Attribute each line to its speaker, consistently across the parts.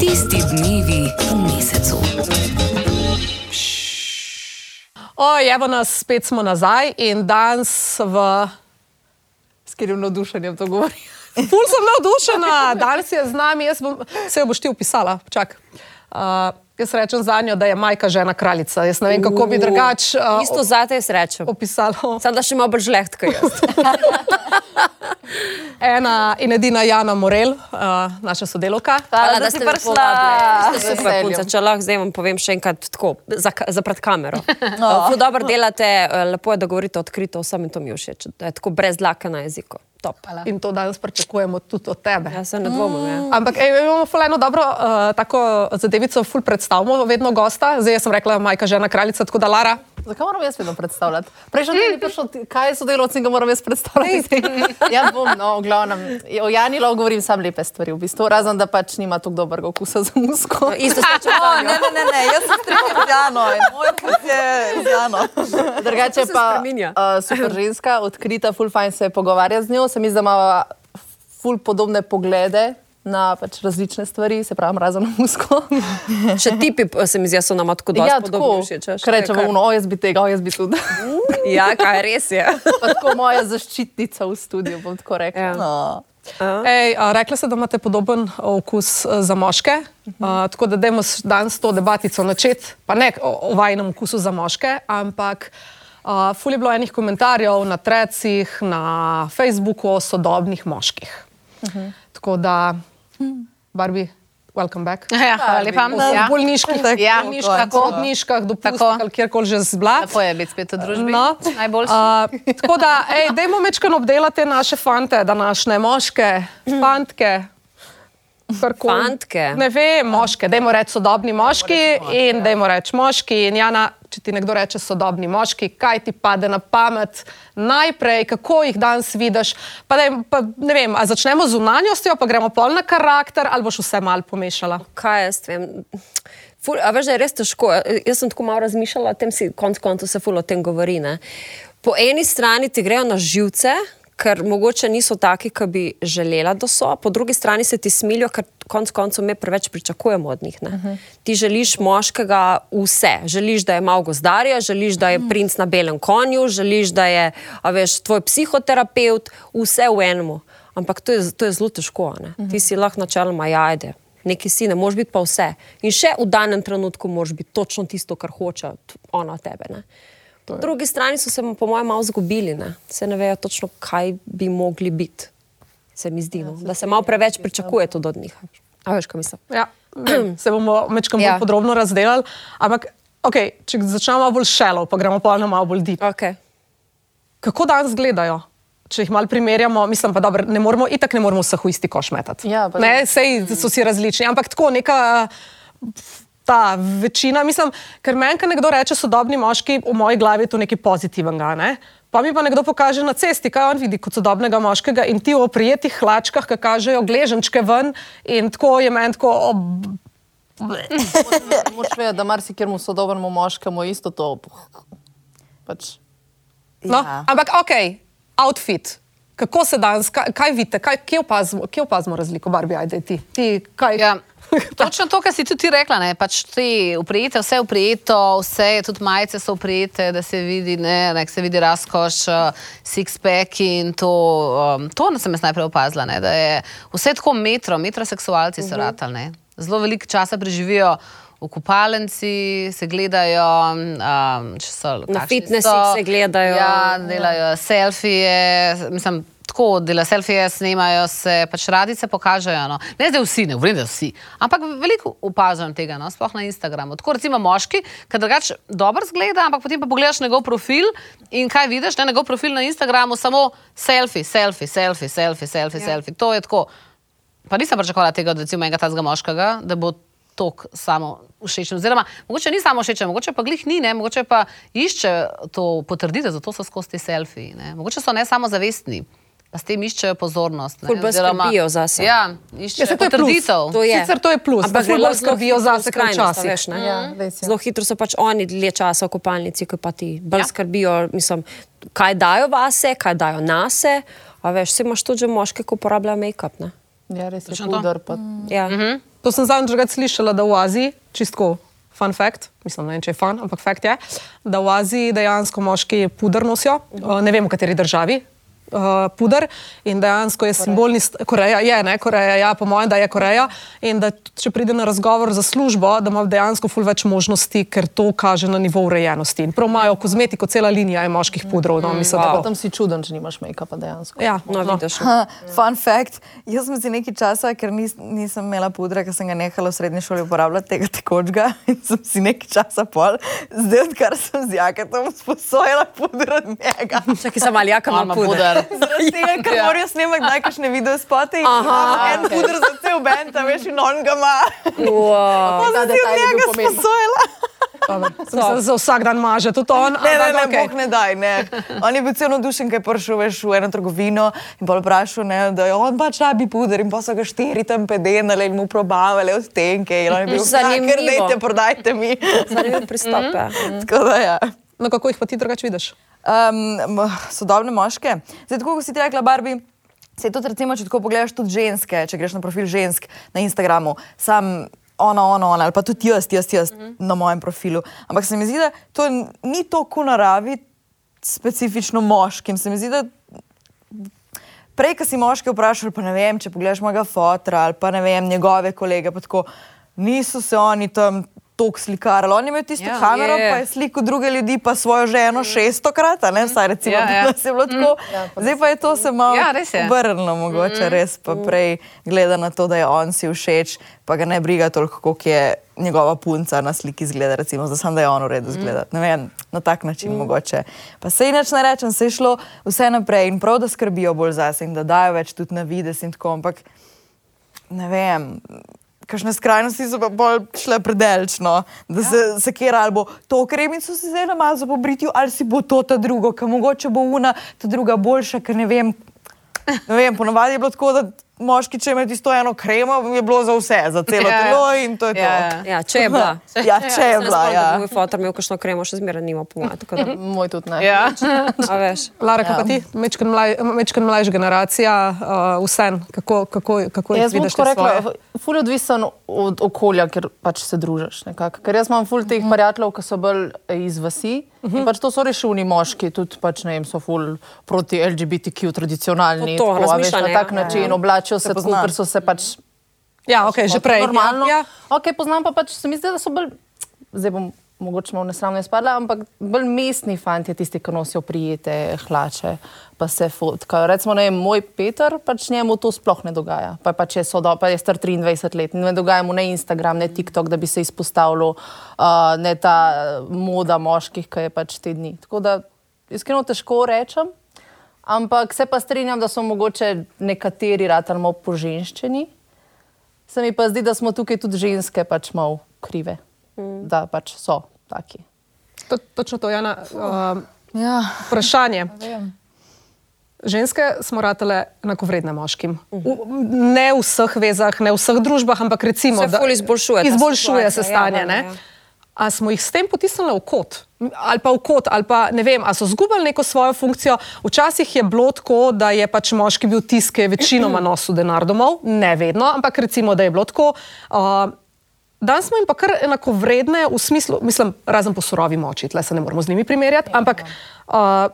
Speaker 1: Tisti dnevi v mesecu.
Speaker 2: O, evo nas, spet smo nazaj in danes v. S katerim navdušenjem to govori? Ful sem navdušena, danes je z nami, jaz bom, se jo boš ti upisala, čak. Uh, jaz rečem za njo, da je majka žena kraljica. Jaz ne vem, kako bi drugače uh,
Speaker 3: Isto zate jaz rečem.
Speaker 2: opisala.
Speaker 3: Sam da še malo bolj žleht, kot jaz.
Speaker 2: Ena in edina Jana Morel, uh, naša sodelovka.
Speaker 4: Hvala, da
Speaker 3: ste
Speaker 4: si
Speaker 3: me
Speaker 4: prišla.
Speaker 3: Ste super punca, če lahko zdaj vam povem še enkrat tako, za, za pred kamero. Uh, ful dobro delate, uh, lepo je, da govorite odkrito, vsem in to mi je všeč. Da je tako brez dlaka na jeziku. Top.
Speaker 2: In to danes pričakujemo tudi od tebe.
Speaker 3: Jaz se ne dvomim. Ja.
Speaker 2: Ampak ej, mi imamo ful eno dobro uh, tako zadevico, ful predstavimo vedno gosta. Zdaj sem rekla, majka žena kraljica, tako da Lara.
Speaker 4: Zakaj moram jaz vedno predstavljati? Prejšnji teden je prišel, ti- kaj so delovci in ga moram jaz predstavljati. ja, bom, no, v glavnem. O Jani lahko govorim sam lepe stvari, v bistvu, razen da pač nima tako dobrega okusa za musko.
Speaker 3: Isto se čutim.
Speaker 5: ne, ne, ne, ne, jaz sem strinjam z Jano in moj okus je z Jano.
Speaker 4: Drugače pa uh, super ženska, odkrita, full fajn se pogovarja z njo. Se mi zdi, da ima full podobne poglede na pač različne stvari, se pravi, razen na musko.
Speaker 3: Še tipi p- se mi zdi, da so nam tako dosti
Speaker 4: ja, tako,
Speaker 3: všeč. veš,
Speaker 4: ko rečemo, no, jaz bi tega, jaz bi tudi.
Speaker 3: Ja, kaj res je.
Speaker 4: pa tako moja zaščitnica v studiu, bom tako rekla.
Speaker 3: Ja.
Speaker 4: No.
Speaker 2: Ej, a, rekla ste, da imate podoben a, okus a, za moške, a, tako da dajmo s- danes to debatico načeti, pa ne o, o vajnem okusu za moške, ampak a, ful je bilo enih komentarjev na trecih, na Facebooku o sodobnih moških. Tako da, Barbie, welcome back.
Speaker 6: Ja, hvala lepa.
Speaker 2: V
Speaker 6: Ja.
Speaker 2: bolniških,
Speaker 6: Ja,
Speaker 2: bolniških,
Speaker 6: tako.
Speaker 2: porodniških, dopustih
Speaker 6: Tako.
Speaker 2: ali kjerkoli že zbla.
Speaker 6: Lepo je biti spet v družbi.
Speaker 2: No,
Speaker 6: Najboljši.
Speaker 2: a, tako da, ej, dajmo mečkano obdelati naše fante, današnje moške, fantke. Karkoli.
Speaker 3: Fantke?
Speaker 2: Ne vem, moške, dajmo reči sodobni moški in dajmo reči moški. In Jana, če ti nekdo reče sodobni moški, kaj ti pade na pamet najprej, kako jih danes vidiš. Pa daj, pa, ne vem, a začnemo z unanjostjo, pa gremo pol na karakter, ali boš vse mal pomešala.
Speaker 3: kaj jaz vem. Ful, a veš, da je res težko. Jaz sem tako malo razmišljala o tem, si konc koncev se ful o tem govori. Ne? Po eni strani ti grejo na živce, ker mogoče niso taki, ki bi želela, da so, po drugi strani se ti smilijo, ker konc koncev mi preveč pričakujemo od njih. Uh -huh. Ti želiš moškega vse. Želiš, da je malo gozdarja, želiš, da je princ na belem konju, želiš, da je veš, tvoj psihoterapeut, vse v enem. Ampak to je, to je zelo težko. Uh -huh. Ti si lahko načeloma jajde. Neki si, ne moreš biti pa vse. In še v danem trenutku moraš biti točno tisto, kar hoče ona tebe. Ne? Po drugi strani so se, po mojem, malo zgubili, ne? se ne vejo točno, kaj bi mogli biti. Se mi zdi, no? da se malo preveč pričakuje tudi od njih. A veš, kaj mislim?
Speaker 2: Ja, se bomo mečkam
Speaker 6: Ja.
Speaker 2: ja. podrobno razdelali. Ampak, okay, če začnemo malo bolj šelo, pa gremo pa malo bolj deep.
Speaker 3: Okay.
Speaker 2: Kako danes gledajo? Če jih malo primerjamo, mislim pa, da ne moremo, itak ne moremo vseh v isti koš metati.
Speaker 4: Ja,
Speaker 2: ne, sej so si različni, ampak tako neka. Ta večina, mislim, ker meni, ko nekdo reče sodobni moški, v moji glavi je to nekaj pozitivnega. Ne? Pa mi pa nekdo pokaže na cesti, kaj on vidi kot sodobnega moškega in ti v oprijetih hlačkah, ki kažejo gleženčke ven in tako je meni tako. Ob...
Speaker 4: Moš vedeti, da marsikjermu sodobnemu moškemu isto to. Pač.
Speaker 2: No,
Speaker 5: Ja.
Speaker 2: Ampak ok, outfit. Kako se danes, kaj, kaj vidite, kaj, kje, opazimo, kje opazimo razliko, Barbie, ajde ti. ti kaj?
Speaker 6: Ja. Točno to, kar si tudi rekla, ne, pač ti uprijete, vse je uprijeto, vse, tudi majice so uprijete, da se vidi, ne, nek se vidi razkoš, uh, six-pack in to, um, to sem jaz najprej opazila, ne, da je vse tako metro, metroseksualci so ratali, ne. Zelo veliko časa preživijo v kupalnici, se gledajo, um, če so
Speaker 3: Na
Speaker 6: kakšni
Speaker 3: fitnesih
Speaker 6: so.
Speaker 3: se gledajo.
Speaker 6: Ja, delajo selfije, mislim, tako delajo selfije, snemajo se, pač radice pokažejo. No. Ne zdaj vsi, ne da vsi, ampak veliko opažam tega, no, sploh na Instagramu. Tako recimo moški, ki drugače dobro zgleda, ampak potem pa pogledaš njegov profil in kaj vidiš, ne, njegov profil na Instagramu, samo selfie, selfie, selfie, selfie, selfie, ja. selfie. To je tako. Pa nisem pričakovala tega od recimo enega tazga moškega, da bo tok samo všečen. Oziroma, mogoče ni samo všečen, mogoče pa glih ni, ne? mogoče pa išče to potrditev, zato so skozi te selfiji. Ne? Mogoče so ne samo zavestni. Pa s tem iščejo pozornost. ne,
Speaker 3: Ful bolj
Speaker 6: oziroma-
Speaker 3: skrbijo zase.
Speaker 6: Ja, iščejo
Speaker 2: Ja,
Speaker 6: potrditev.
Speaker 3: To je.
Speaker 2: Sicer to je plus,
Speaker 3: Ampak
Speaker 2: da ful
Speaker 3: zelo-
Speaker 2: bolj
Speaker 3: zelo
Speaker 2: skrbijo
Speaker 3: hitro
Speaker 2: zase, kot
Speaker 3: skrajnost, a
Speaker 2: včasih.
Speaker 3: veš, ne?
Speaker 4: Ja, res je.
Speaker 3: Zelo hitro so pač oni dlje časa v kopalnici, kot pa ti. Bolj ja. skrbijo, mislim, kaj dajo vase, kaj dajo nase. A veš, vse imaš tudi že moške, ki uporabljajo make-up.
Speaker 4: Ja, res je
Speaker 6: to.
Speaker 4: puder. Pa...
Speaker 3: Ja.
Speaker 2: To sem zadnjič drugače slišala, da v Aziji, čistko fun fact, mislim, ne vem, če je fun, ampak fakt je, da v Aziji dejansko moški puder nosijo, uh, ne vem v kateri državi. Uh, puder in dejansko je simbolni, st- Koreja je, ne, Koreja, ja, po mojem, da je Koreja. In da če pride na razgovor za službo, da ima dejansko ful več možnosti, ker to kaže na nivo urejenosti. In prav imajo kozmetiko, cela linija je moških pudrov. No, mislim,
Speaker 4: Pa
Speaker 2: da
Speaker 4: tam si čuden, če nimaš make-upa dejansko.
Speaker 2: Ja,
Speaker 3: No,
Speaker 2: no.
Speaker 3: vidiš.
Speaker 5: Ha, Fun fact, jaz sem si nekaj časa, ker nis, nisem imela pudra, ker sem ga nehala v srednji šoli uporabljati tega tekočega in sem si nekaj časa pol, zdaj odkar sem z jaketom sposojila puder od njega.
Speaker 3: Čakaj, sem ali jaka ima puder.
Speaker 5: Zaradi tega, ker ja. morajo snemati kdaj kakšne video spote in imamo en puder za cel bend, a veš, in on ga ima.
Speaker 3: Wow.
Speaker 5: Pa
Speaker 4: Ta
Speaker 5: sem si od njega sposojila.
Speaker 2: Se za vsak dan maže, tudi on.
Speaker 5: Ne, ne, ne, okay. ne daj, ne. On je bil celo navdušen, ker je prišel veš, v eno trgovino in bolj vprašal, ne, da je on pač rabi puder in pa so ga štiri tam pedenale in mu probavale odtenke. "Ja,
Speaker 3: Zanimivo.
Speaker 5: ker dajte, prodajte mi.
Speaker 3: Zanimiv pristop. ja.
Speaker 5: Tako da ja.
Speaker 2: No, kako jih pa ti drugače vidiš?
Speaker 5: Um, sodobne moške. Zdaj, tako kot si ti rekla, Barbi. Se tudi, recimo, če tako pogledaš, tudi ženske, če greš na profil žensk na Instagramu, sam ona, ona, ona, ali pa tudi jaz, jaz, jaz mm -hmm. na mojem profilu. Ampak se mi zdi, da to ni v naravi, specifično moškim. Se mi zdi, da prej, ko si moške vprašal, pa ne vem, če pogledaš mojega fotra ali pa ne vem, njegove kolege, pa tako, niso se oni tam. Tok slikarali. On je imel tisto
Speaker 6: Ja,
Speaker 5: ja, kamero,
Speaker 3: je.
Speaker 5: pa je slikal druge ljudi, pa svojo ženo šestokrat, a ne, vsaj recimo,
Speaker 6: Ja,
Speaker 5: ja,
Speaker 6: ja.
Speaker 5: ja. je bilo tako. Mm. Zdaj pa je to se malo
Speaker 6: Ja, res je.
Speaker 5: obrnilo, mogoče mm. res pa prej gleda na to, da je on si všeč, pa ga ne briga toliko, koliko je njegova punca na sliki zgleda, recimo, da sem da je on v redu zgledati. Ne vem, na tak način mm. mogoče. Pa se inač ne rečem, se je šlo vse naprej in prav, da skrbijo bolj zase in da dajo več tudi na vides in tako, ampak ne vem. Kakšne skrajnosti so pa bolj šle predelčno, da se ja. sekira ali bo to kremico si zdaj namazo po britju, ali si bo to ta drugo, ker mogoče bo una ta druga boljša, ker ne vem. Ne vem, ponovadi je bilo tako, da moški, če ima tisto eno kremo, je bilo za vse, za celo
Speaker 6: Ja, ja.
Speaker 5: telo in to je to.
Speaker 6: Ja, ja.
Speaker 3: Ja, če je bila.
Speaker 5: Ja, če je bila, ja.
Speaker 3: Moj fotor imel kakšno kremo, še zmeraj nima pomena. tako da-
Speaker 4: Moj tudi ne.
Speaker 6: Ja.
Speaker 3: A veš.
Speaker 2: Lara, ja. pa ti, mečken mlaj, mečken mlajša generacija, uh, vse, kako, kako, kako
Speaker 4: Jaz
Speaker 2: vidiš? te
Speaker 4: rekla, ful je odvisen od okolja, ker pač se družiš. Nekako. Ker jaz imam ful teh prijateljev, ki so bolj eh, iz vasi. In pač to so rešilni moški, tudi pač, ne vem, so ful proti LGBTQ tradicionalni.
Speaker 3: To, to,
Speaker 4: tako, veš, na tak
Speaker 3: ja.
Speaker 4: način oblačijo se tako,
Speaker 5: pozna.
Speaker 4: ker so se pač
Speaker 2: Ja, okay, že prej.
Speaker 4: Normalno.
Speaker 2: Ja, ja.
Speaker 4: Ok, poznam pa pač, se mi zdi, da so bolj, zdaj bom mogoče malo nesramno izpadla, ampak bolj mestni fanti, tisti, ki nosijo prijete hlače, pa se fotkajo. Recimo, ne moj Peter, pač njemu to sploh ne dogaja. Pa, pač je, sodo, pa je star 23 let ne dogaja mu ne Instagram, ne TikTok, da bi se izpostavljal, uh, ne ta moda moških, ki je pač te dni. Tako da iskreno težko rečem. Ampak se pa strinjam, da so mogoče nekateri ratali malo poženščeni. Se mi pa zdi, da smo tukaj tudi ženske pač malo krive, mm. da pač so taki.
Speaker 2: To, točno to, Jana. Uh,
Speaker 5: Ja.
Speaker 2: vprašanje. Ženske smo ratele enakovredne moškim. V, ne v vseh vezah, ne v vseh družbah, ampak recimo,
Speaker 3: Se ful izboljšuje ta
Speaker 2: izboljšuje se
Speaker 3: situacija,
Speaker 2: stanje.
Speaker 3: ja,
Speaker 2: ne?
Speaker 3: ja.
Speaker 2: A smo jih s tem potisnili v kot? Ali pa v kot, ali pa ne vem, ali so zgubili neko svojo funkcijo. Včasih je bilo tako, da je pač moški bil tisk, ki je večinoma nosil denar domov, ne vedno, ampak recimo, da je bilo tako. Uh, Danes smo jim pa kar enakovredne v smislu, mislim, razen po surovi moči, tle se ne moramo z njimi primerjati, ampak uh,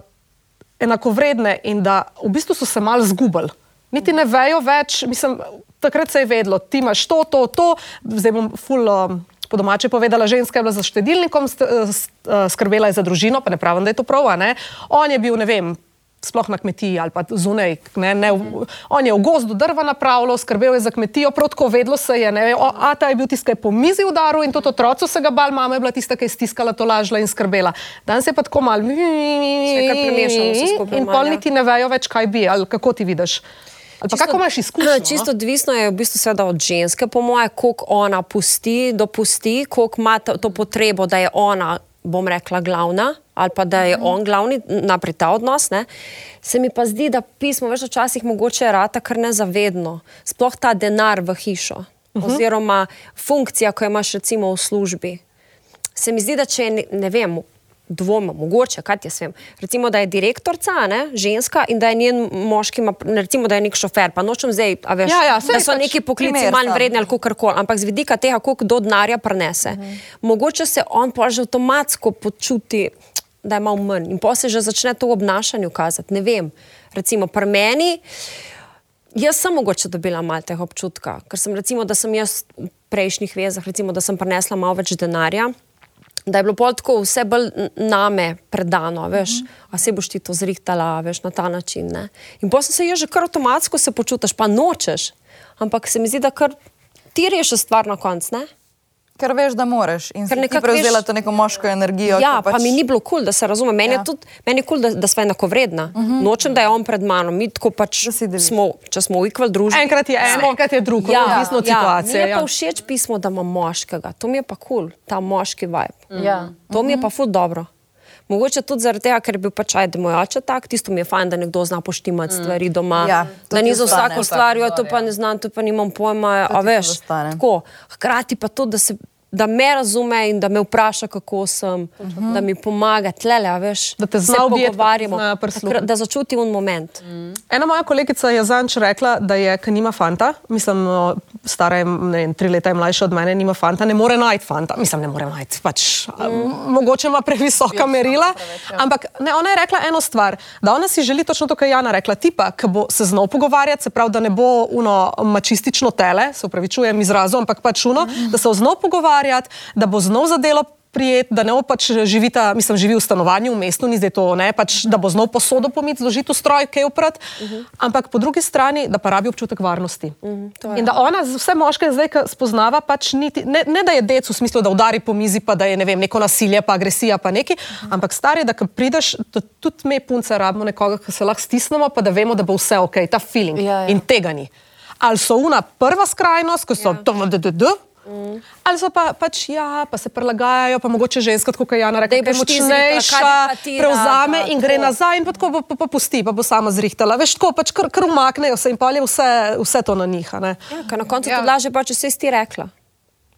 Speaker 2: enakovredne in da v bistvu so se mal zgubili. Niti ne vejo več, mislim, takrat se je vedlo, ti imaš to, to, to, zdaj bom ful. Um, Po domače povedala, ženska je bila za štedilnikom, st, st, skrbela je za družino, pa ne pravim, da je to prav. a ne. On je bil, ne vem, sploh na kmetiji ali pa zunaj. Ne, ne, on je v gozdu drva napravljal, skrbel je za kmetijo, prav tako vedlo se je. Ne, o, a ta je bil tisti, ki je po mizi udaril in tudi otroci se ga bal, mama je bila tista, ki je stiskala to lažla in skrbela. Danes je pa tako mal.
Speaker 3: kar premešano vse skupaj
Speaker 2: In
Speaker 3: malo,
Speaker 2: pol
Speaker 3: ja.
Speaker 2: niti ne vejo več, kaj bi, ali kako ti vidiš. Pa kako imaš izkušnjo?
Speaker 3: No, čisto odvisno je v bistvu seveda od ženske, po moje, koliko ona pusti, dopusti, koliko ima to, to potrebo, da je ona, bom rekla, glavna ali pa da je on glavni naprej ta odnos. Ne? Se mi pa zdi, da pismo več včasih mogoče rata kar nezavedno, sploh ta denar v hišo oziroma funkcija, ko jo imaš recimo v službi. Se mi zdi, da če je, ne vem, dvoma, mogoče, kaj jaz vem. Recimo, da je direktorica, ne, ženska in da je njen moški, ima, recimo, da je nek šofer, pa nočem zdaj, a veš,
Speaker 2: Ja, ja,
Speaker 3: da so
Speaker 2: pač
Speaker 3: neki poklici manj vredni ali kakorkoli, ampak z vidika tega, koliko kdo denarja prenese. Uh -huh. Mogoče se on pa že avtomatsko počuti, da je malo manj in pa se že začne to v obnašanju kazati. Ne vem, recimo pri meni. Jaz sem mogoče dobila malo tega občutka, ker sem recimo, da sem jaz v prejšnjih vezah, recimo, da sem prinesla malo več denarja, da je bilo pol tako vse bolj name predano, veš, mm -hmm. a se boš ti to zrihtala, veš, na ta način. Ne? In potem se je že kar avtomatsko se počutiš, pa nočeš, ampak se mi zdi, da kar ti rešiš stvar na koncu, ne?
Speaker 5: Ker veš, da moraš in
Speaker 3: Ker nekako
Speaker 5: prevzela
Speaker 3: veš-
Speaker 5: to neko moško energijo.
Speaker 3: Ja,
Speaker 5: pač...
Speaker 3: pa mi ni bilo kul, cool, da se razume. Meni ja. je tudi meni je kul, cool, da, da smo enako vredna. Uh -huh. Nočem, da je on pred mano. Mi tako pač smo, če smo v equal družbi.
Speaker 2: Enkrat je en, enkrat je drug,
Speaker 3: Ja,
Speaker 2: odvisno od
Speaker 3: ja,
Speaker 2: situacije.
Speaker 3: Mi je
Speaker 2: ja.
Speaker 3: pa všeč pismo, da ima moškega. To mi je pa kul, cool, ta moški vibe.
Speaker 4: Ja.
Speaker 3: To mi je pa ful dobro. Mogoče tudi zaradi tega, ker je bil pač ajde moj oče tak, tisto mi je fajn, da nekdo zna poštimati stvari doma.
Speaker 5: Ja,
Speaker 3: da ni za vsako stvar, jo to pa ne znam, to pa nimam pojma.
Speaker 5: To
Speaker 3: A veš, tako. Hkrati pa to, da se. Da me razume in da me vpraša, kako sem, uh -huh. da mi pomaga, tlele, a veš,
Speaker 2: Da te
Speaker 3: se
Speaker 2: zna
Speaker 3: pogovarjamo, da začuti un moment. Mm.
Speaker 2: Ena moja kolegica je zanč rekla, da je, ker nima fanta, mislim, no, stara je ne, vem, tri leta je mlajša od mene, nima fanta, ne more najti fanta. Mislim, ne more najti, pač, mm. mogoče ima previsoka merila. Ampak ne, ona je rekla eno stvar, da ona si želi točno to, kar je Jana rekla, tipa, ki bo se znal pogovarjati, se pravi, da ne bo uno mačistično tele, se upravičujem izrazu, ampak pač uno, mm. da se bo znal pogovarjati, da bo znal za delo prijet, da ne bo pač živita, mislim, živi v stanovanju v mestu, ni zdaj to, ne, pač, da bo znal posodo pomiti, zložiti v stroj, kaj oprat, uh -huh. ampak po drugi strani, da pa rabi občutek varnosti. Uh -huh, In da ona z- vse moške zdaj, spoznava, pač niti, ne, ne da je dec v smislu, da udari po mizi, pa da je ne vem, neko nasilje, pa agresija, pa neki, uh -huh. ampak stari, da ko prideš, da tudi me punce rabimo nekoga, ki se lahko stisnemo, pa da vemo, da bo vse ok, ta feeling.
Speaker 4: Ja, ja.
Speaker 2: In tega ni. Ali so una prva skrajnost, ko so ja. to, Mm. Ali so pa, pač, ja, pa se prilagajajo, pa mogoče ženska, kot je Jana rekla, da je močnejša, prevzame
Speaker 3: rada,
Speaker 2: in gre
Speaker 3: tako.
Speaker 2: nazaj, in pa tako pa, pa, pa pusti, pa bo sama zrihtala. Veš, tako pač kar, kar umaknejo se in pa je vse, vse to na njih. a ne.
Speaker 3: Ja, ker na koncu
Speaker 6: Ja.
Speaker 3: ja. to laže, pa če si ti rekla,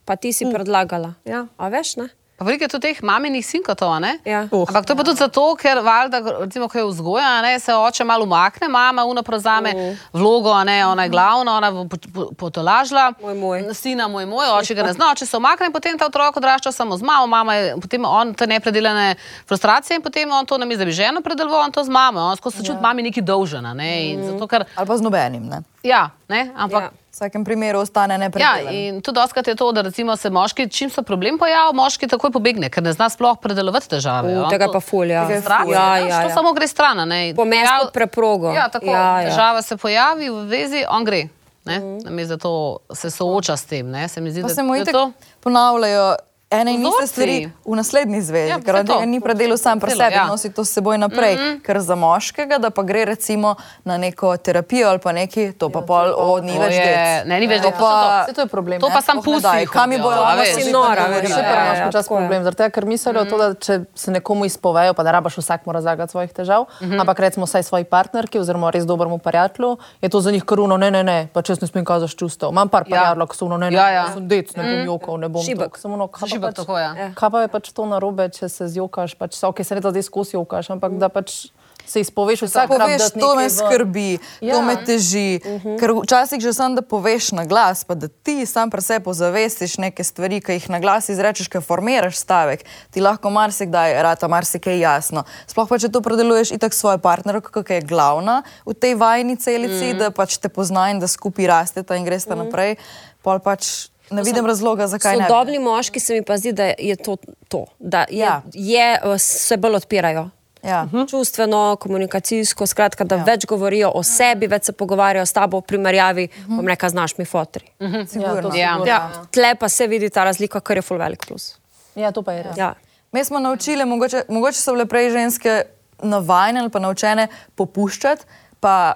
Speaker 3: pa ti si mm. predlagala.
Speaker 2: Ja.
Speaker 3: A veš, ne?
Speaker 6: Pa veliko je tudi teh maminih sinkotov, a ne?
Speaker 3: Ja.
Speaker 2: Uh.
Speaker 6: Ampak to je pa tudi zato, ker valjda, recimo, ko je vzgoja, a ne, se oče malo umakne, mama uno prevzame
Speaker 3: Uh.
Speaker 6: vlogo, a ne, ona je glavna, ona bo po- po- potolažila.
Speaker 3: Moj, moj.
Speaker 6: Sina moj, moj, oče ga ne zna, če se umakne, potem ta otrok odrašča samo z mamo, mama je, potem on te nepredelane frustracije in potem on to namesto, da bi ženo predeloval, on to z mamo, on skozi se čuti mami neki dolžen, a ne, in zato, ker,
Speaker 5: Ali pa z nobenim. Ne?
Speaker 6: ja, ne, ampak.
Speaker 3: Ja.
Speaker 5: V vsakem primeru ostane
Speaker 6: Ja,
Speaker 5: nepredelan.
Speaker 6: in tudi doskrat je to, da recimo se moški, čim se problem pojavi, moški takoj pobegne, ker ne zna sploh predelovati težave.
Speaker 3: U, tega pa ful, ja.
Speaker 6: Strah,
Speaker 3: Ja,
Speaker 6: ja,
Speaker 3: ja,
Speaker 6: to
Speaker 3: ja.
Speaker 6: samo gre stran. a ne.
Speaker 3: Pomest
Speaker 6: Pojav-
Speaker 3: pod preprogo.
Speaker 6: Ja, tako.
Speaker 3: Ja, ja.
Speaker 6: Težava se pojavi v vezi, on gre. Mm. Namesto da to se sooča s tem. Ne? Se mi zdi,
Speaker 5: Pa
Speaker 6: da
Speaker 5: se mu
Speaker 6: je
Speaker 5: itak
Speaker 6: to.
Speaker 5: ponavljajo ene in iste
Speaker 6: Vzorci.
Speaker 5: stvari v naslednji zvezi,
Speaker 6: Ja,
Speaker 5: ja, ker
Speaker 6: saj to.
Speaker 5: tega ni predelal sam pri sebi,
Speaker 6: ja.
Speaker 5: ja. nosi to s seboj naprej. Mm -hmm. Ker za moškega, da pa gre recimo na neko terapijo ali pa neki, to pa pol od ni
Speaker 6: To
Speaker 5: več
Speaker 6: je-
Speaker 5: dec.
Speaker 6: ne, ni več
Speaker 5: To
Speaker 6: dec, to
Speaker 5: pa,
Speaker 4: Saj to je problem.
Speaker 6: To
Speaker 4: ne?
Speaker 6: pa sam
Speaker 5: ne
Speaker 6: pusti.
Speaker 5: kam mi bojo
Speaker 6: a
Speaker 5: ovo
Speaker 6: veš.
Speaker 5: si
Speaker 3: Si nora, veš.
Speaker 4: Še
Speaker 3: Ja,
Speaker 4: pa imaš
Speaker 3: ja,
Speaker 4: počas
Speaker 3: tako je.
Speaker 4: problem, zaradi tega, ker mislijo to, da če se nekomu izpovejo, pa da rabaš vsak mora razlagati svojih težav, ampak recimo vsaj svoji partnerki oziroma res dobremu prijatelju, je to za njih karuno, ne, ne, ne, pa če ne smem kazati čustev. Imam par
Speaker 6: Ja.
Speaker 4: prijateljev, ki so ono, ne, ne,
Speaker 6: Ja, ja.
Speaker 4: sem dec, ne bom jokal, ne bom
Speaker 3: Šibek.
Speaker 4: tok. Samo no, kaj pa
Speaker 6: Šibek,
Speaker 4: pač-
Speaker 6: tako, ja. Ja.
Speaker 4: Kaj pa je pač to narobe, če se zjokaš, pač se, okay, se ne da zdaj skozi jokaš, ampak da pač se izpoveš vsak
Speaker 5: Poveš,
Speaker 4: dati
Speaker 5: to me
Speaker 4: nekaj ven.
Speaker 5: skrbi, ja. to me teži. Uh -huh. Ker včasih že sam, da poveš na glas, pa da ti sam pri sebi zavestiš neke stvari, ki jih na glas izrečeš, ki formiraš stavek, ti lahko marsikdaj rata marsikaj jasno. Sploh pa, če to predeluješ itak svojo partnerko, ki je glavna v tej vajni celici, mm. da pač te pozna in da skupaj rasteta in greste mm. naprej, pol pač ne vidim razloga, zakaj ne.
Speaker 3: Sodobni moški se mi pa zdi, da je to. to da je,
Speaker 5: Ja.
Speaker 3: je, eh, se bolj odpirajo.
Speaker 5: Ja.
Speaker 3: Čustveno, komunikacijsko, skratka, da ja. več govorijo o sebi, več se pogovarjajo s tabo v primerjavi, bom rekla, znaš mi fotri.
Speaker 5: Sigurno.
Speaker 6: Ja.
Speaker 4: sigurno,
Speaker 6: Ja.
Speaker 3: Tle pa se vidi ta razlika, kar je full velik plus.
Speaker 4: Ja, to pa je res.
Speaker 3: Ja.
Speaker 5: Mi smo naučili, mogoče, mogoče so bile prej ženske navajene ali pa naučene popuščati, pa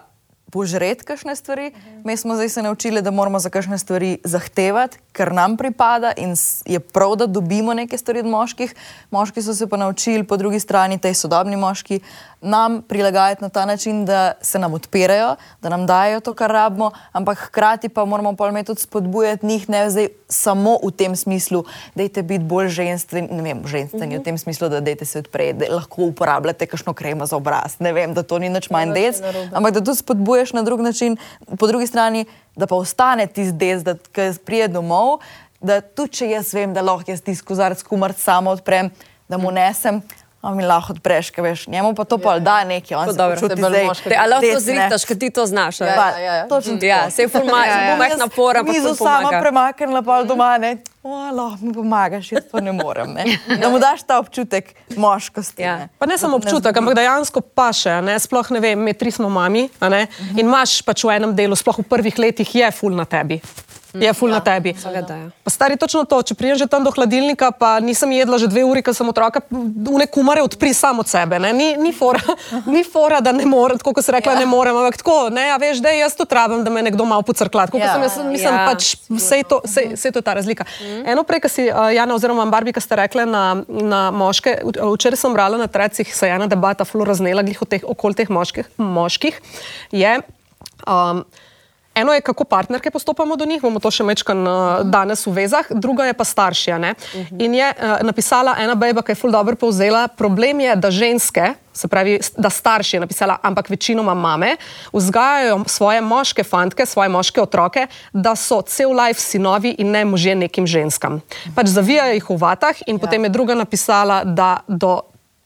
Speaker 5: požreti kakšne stvari. Mi smo zdaj se naučili, da moramo za kakšne stvari zahtevati, kar nam pripada in je prav, da dobimo neke stvari od moških. Moški so se pa naučili po drugi strani, tej sodobni moški, nam prilagajati na ta način, da se nam odpirajo, da nam dajo to, kar rabimo, ampak hkrati pa moramo pa tudi spodbujati njih, ne zdaj samo v tem smislu, da je biti bolj ženstveni, ne vem, ženstveni v tem smislu, da dajte se odpreti, da lahko uporabljate kakšno kremo za obraz. Ne vem, da to ni nič manj dec, ampak da tudi spodbuješ na drug način, po drugi strani, da pa ostane tisti dec, da ko prije domov, da tudi če jaz vem, da lahko jaz tisti kozarc kumar samo odprem, da mu nesem. A mi lahko odpreš, kaj veš, njemu pa to pa da nekaj, on
Speaker 3: To
Speaker 5: se
Speaker 3: dobro,
Speaker 5: počuti
Speaker 4: se bolj
Speaker 5: zdaj.
Speaker 3: Te, a lahko to zrihtaš, ker ti to znaš.
Speaker 4: Ja,
Speaker 5: Pa,
Speaker 4: ja, ja.
Speaker 5: Točno tako.
Speaker 3: Ja, sej ful ma-
Speaker 5: Ja, ja.
Speaker 3: majhna napora, pa
Speaker 5: Mizo sama premaknila pa doma, ne. O, lahko mi pomagaš, jaz to ne morem. Ne. Da mu daš ta občutek moškosti.
Speaker 3: Ja.
Speaker 5: Ne.
Speaker 2: Pa ne samo občutek, ampak dejansko paše. a Ne? Sploh ne vem, mi tri smo mami a ne? in imaš pač v enem delu, sploh v prvih letih, je ful na tebi. Je ful na tebi.
Speaker 3: Ja.
Speaker 2: Pa stari točno to, če prijem že tam do hladilnika, pa nisem jedla že dve uri, ker sem otroka, une kumare odpri sam od sebe. ne. Ni, ni, fora, ni fora, da ne morem, tako kot se rekla, ne morem, ampak tako, ne, a veš, da jaz to trabim, da me nekdo malo pocrkla. Tako
Speaker 5: Ja.
Speaker 2: sem jaz, mislim,
Speaker 3: Ja.
Speaker 2: pač vse je to, vse, vse je to ta razlika. Eno prej, kar si uh, Jana oziroma Barbi, ki ste rekli na, na moške, v- včeraj sem brala na trecih, se je ena debata ful raznela glih teh, okoli teh moških, moških, je um, Eno je, kako partnerke postopamo do njih, bomo to še mečkan uh, danes v vezah, druga je pa staršija. Uh -huh. In je uh, napisala ena beba, ki je ful dobro povzela, problem je, da ženske, se pravi, da starši je napisala, ampak večinoma mame, vzgajajo svoje moške fantke, svoje moške otroke, da so cel life sinovi in ne možje nekim ženskam. Pač zavijajo jih v vatah in ja. potem je druga napisala, da do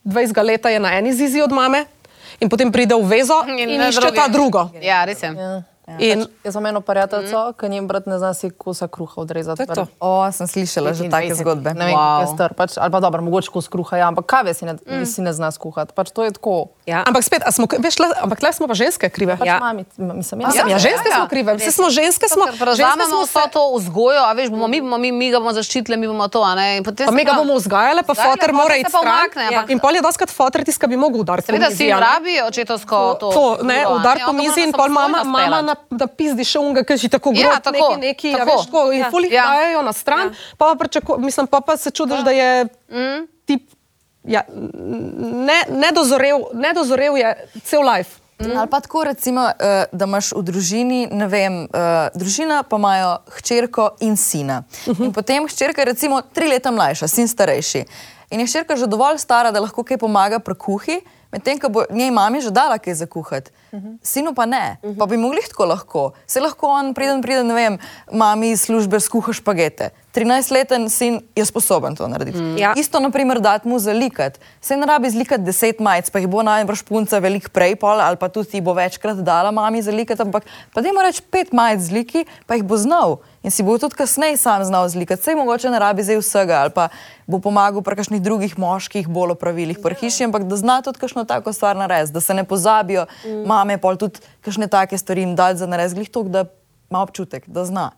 Speaker 2: 20 leta je na eni zizi od mame in potem pride v vezo in, in išče
Speaker 6: druge.
Speaker 2: ta drugo.
Speaker 6: Ja, res je.
Speaker 2: In,
Speaker 4: Jaz imam eno prijateljico, ki njem brat ne zna si kosa kruha odrezati.
Speaker 3: To to.
Speaker 5: O, sem slišala že take zgodbe.
Speaker 4: Ne vem,
Speaker 6: Wow.
Speaker 4: star, pač, ali pa dobro, mogoče kos kruha, ja, ampak kave si ne, mm. si ne zna skuhati. Pač to je tako.
Speaker 3: Ja.
Speaker 2: Ampak spet, a smo, veš, le, ampak le smo pa ženske krive.
Speaker 4: Pač
Speaker 3: Ja.
Speaker 4: ja. mami, mislim,
Speaker 2: Ja,
Speaker 4: jaz.
Speaker 2: ja, ja, ženske
Speaker 6: ja.
Speaker 2: smo krive, vse smo ženske, smo,
Speaker 6: Prevzamemo
Speaker 2: smo
Speaker 6: vso to vzgojo, a veš, bomo mi, bomo mi, mi ga bomo zaščitili, mi bomo to, a ne. In potem
Speaker 2: Pa mi ga bomo vzgajali, pa
Speaker 6: potem
Speaker 2: mora iti stran. In pol je doskrat fotor tisti, ki bi mogel udariti.
Speaker 6: Seveda,
Speaker 2: po mizi,
Speaker 6: sin
Speaker 2: a ne.
Speaker 6: rabi očetovsko to.
Speaker 2: To, ne, udar po
Speaker 6: On ga
Speaker 2: mizi in pol mama, mama
Speaker 6: speljati.
Speaker 2: Na, da pizdi še unga, ki si tako
Speaker 6: Ja,
Speaker 2: grob,
Speaker 6: tako,
Speaker 2: neki, neki, a
Speaker 6: tako.
Speaker 2: veš, tako, in
Speaker 6: Ja.
Speaker 2: ful jih
Speaker 6: Ja.
Speaker 2: dajo na stran, pa, pa, pričako, mislim, pa, pa se čudiš, da je tip, ja, ne, nedozorev, nedozorev je cel life.
Speaker 5: Ali pa tako, recimo, eh, da imaš v družini, ne vem, eh, družina pa imajo hčerko in sina. In potem hčerka je recimo tri leta mlajša, sin starejši. In je hčerka že dovolj stara, da lahko kaj pomaga pri kuhi, medtem ko bo njej mami že dala kaj za kuhati. Sinu pa ne, pa bi mogli tako lahko. Se lahko on priden, priden, ne vem, mami iz službe skuha špagete. 13-leten sin je sposoben to narediti.
Speaker 3: Ja.
Speaker 5: Isto, naprimer, dati mu zalikati. Se ne rabi zlikati deset majic, pa jih bo najbrž punca veliko prej, pol, ali pa tudi ti bo večkrat dala mami zalikati, ampak pa da mu reči pet majic zliki, pa jih bo znal. In si bo tudi kasneje sam znal zlikati. Sej mogoče ne rabi zdaj vsega, ali pa bo pomagal pri kakšnih drugih moških bolj opravilih pri hiši, ampak da zna tudi kakšno tako stvar narediti, da se ne pozabijo mm. mame, pol tudi kakšne take stvari jim dati za narediti, glih toliko, da ima občutek, da zna.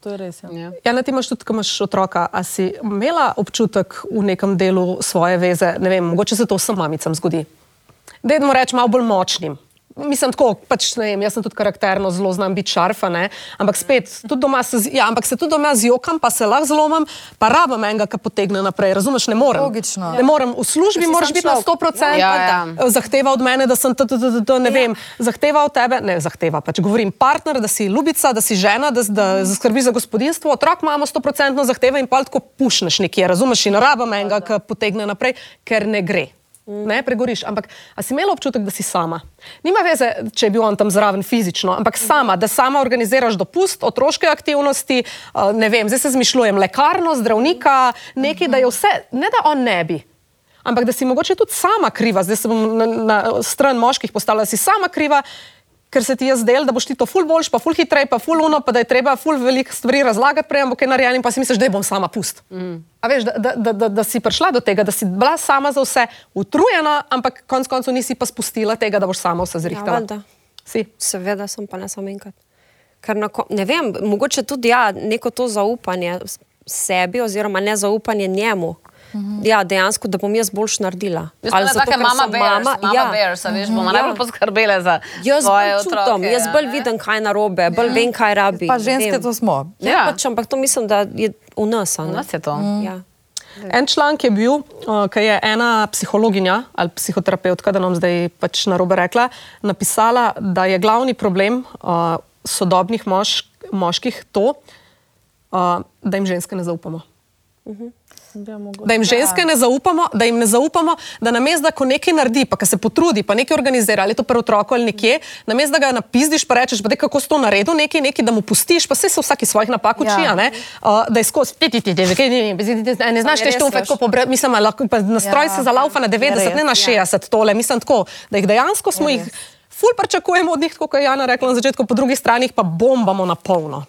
Speaker 4: To je res. Ja.
Speaker 6: Ja.
Speaker 2: Ja, na ti imaš tudi, ko imaš otroka. A si imela občutek v nekem delu svoje veze, ne vem, mogoče se to vsem mamicam zgodi. Dajmo reči malo bolj močnim. Mislim, tako, pač, ne vem, jaz sem tudi karakterno zelo znam biti šarfa, ne? ampak spet, tudi doma se, ja, ampak se tudi doma zjokam, pa se lahko zlomim, pa rabim enega, ki potegne naprej. Razumeš, ne morem.
Speaker 5: Logično.
Speaker 2: Ne morem. V službi moraš biti na
Speaker 4: človek.
Speaker 2: 100%.
Speaker 6: Ja, ja.
Speaker 2: Zahteva od mene, da sem to, to, to, to, to ne vem. Zahteva od tebe, ne zahteva, pač govorim partner, da si ljubica, da si žena, da, da skrbi za gospodinstvo. Otrok imamo 100% zahteve in pa tako pušneš nekje, razumeš, in rabam enega, ki potegne naprej, ker ne gre. Ne, pregoriš. Ampak, si imela občutek, da si sama? Nima veze, če je bil on tam zraven fizično, ampak sama, da sama organiziraš dopust, otroške aktivnosti, uh, ne vem, zdaj se zmišljujem, lekarno, zdravnika, nekaj, da je vse, ne da on ne bi. Ampak da si mogoče tudi sama kriva, zdaj se bom na, na stran moških postavila, da si sama kriva, ker se ti je zdelo, da boš ti to ful boljš, pa ful hitrej, pa ful uno, pa da je treba ful veliko stvari razlagati prej, ampak je narejen in pa si misliš, da bom sama pust. Mm. A veš, da, da, da, da, da si prišla do tega, da si bila sama za vse utrujena, ampak konc koncev nisi pa spustila tega, da boš sama vse zrihtala.
Speaker 3: valjda.
Speaker 2: si.
Speaker 3: Seveda sem pa ne samo enkrat. Ker na, ne vem, mogoče tudi ja, neko to zaupanje sebi oziroma nezaupanje njemu. Ja, dejansko, da bom jaz boljš naredila.
Speaker 6: Jaz
Speaker 3: Ali
Speaker 6: sem
Speaker 3: zato, ker
Speaker 6: mama bears, mama
Speaker 3: ja.
Speaker 6: bears, a veš, bomo
Speaker 3: Ja.
Speaker 6: najbolj poskrbele za
Speaker 3: Jaz
Speaker 6: svoje otroke.
Speaker 3: čutim, jaz bolj
Speaker 6: ne?
Speaker 3: vidim, kaj je narobe, bolj vem, kaj rabi.
Speaker 5: Pa ženske
Speaker 3: Vem.
Speaker 5: to smo.
Speaker 3: Ja,
Speaker 6: Ja.
Speaker 3: pač, ampak to mislim, da je v nas. ne.
Speaker 6: nas je to.
Speaker 3: Ja.
Speaker 2: En članek je bil, uh, ki je ena psihologinja ali psihoterapeutka, da nam zdaj pač na robe rekla, napisala, da je glavni problem uh, sodobnih mož, moških to, uh, da jim ženske ne zaupamo. Da jim ženske ne zaupamo, da jim ne zaupamo, da namesto da ko nekaj naredi, pa se potrudi, pa nekaj organizira, ali to pri otroku ali nekje, namesto da ga napizdiš, pa rečeš, pa daj, kako si to naredil, nekaj, nekaj, da mu pustiš, pa se se vsak iz svojih napak uči,
Speaker 5: Ja.
Speaker 2: ja. uh, da je skozi, ti, ti, ti, ti, kaj, ne, ne, ne, znaš te štufe,
Speaker 3: veš.
Speaker 2: tako pobrat, mislim, a lahko, pa nastroj
Speaker 5: Ja,
Speaker 2: se zalaufa na 90,
Speaker 5: je
Speaker 2: ne na
Speaker 5: res,
Speaker 2: 60 tole, mislim tako, da jih dejansko smo jih. Ful pričakujemo od njih, kot je Jana rekla na začetku, po drugi strani pa bombamo na polno.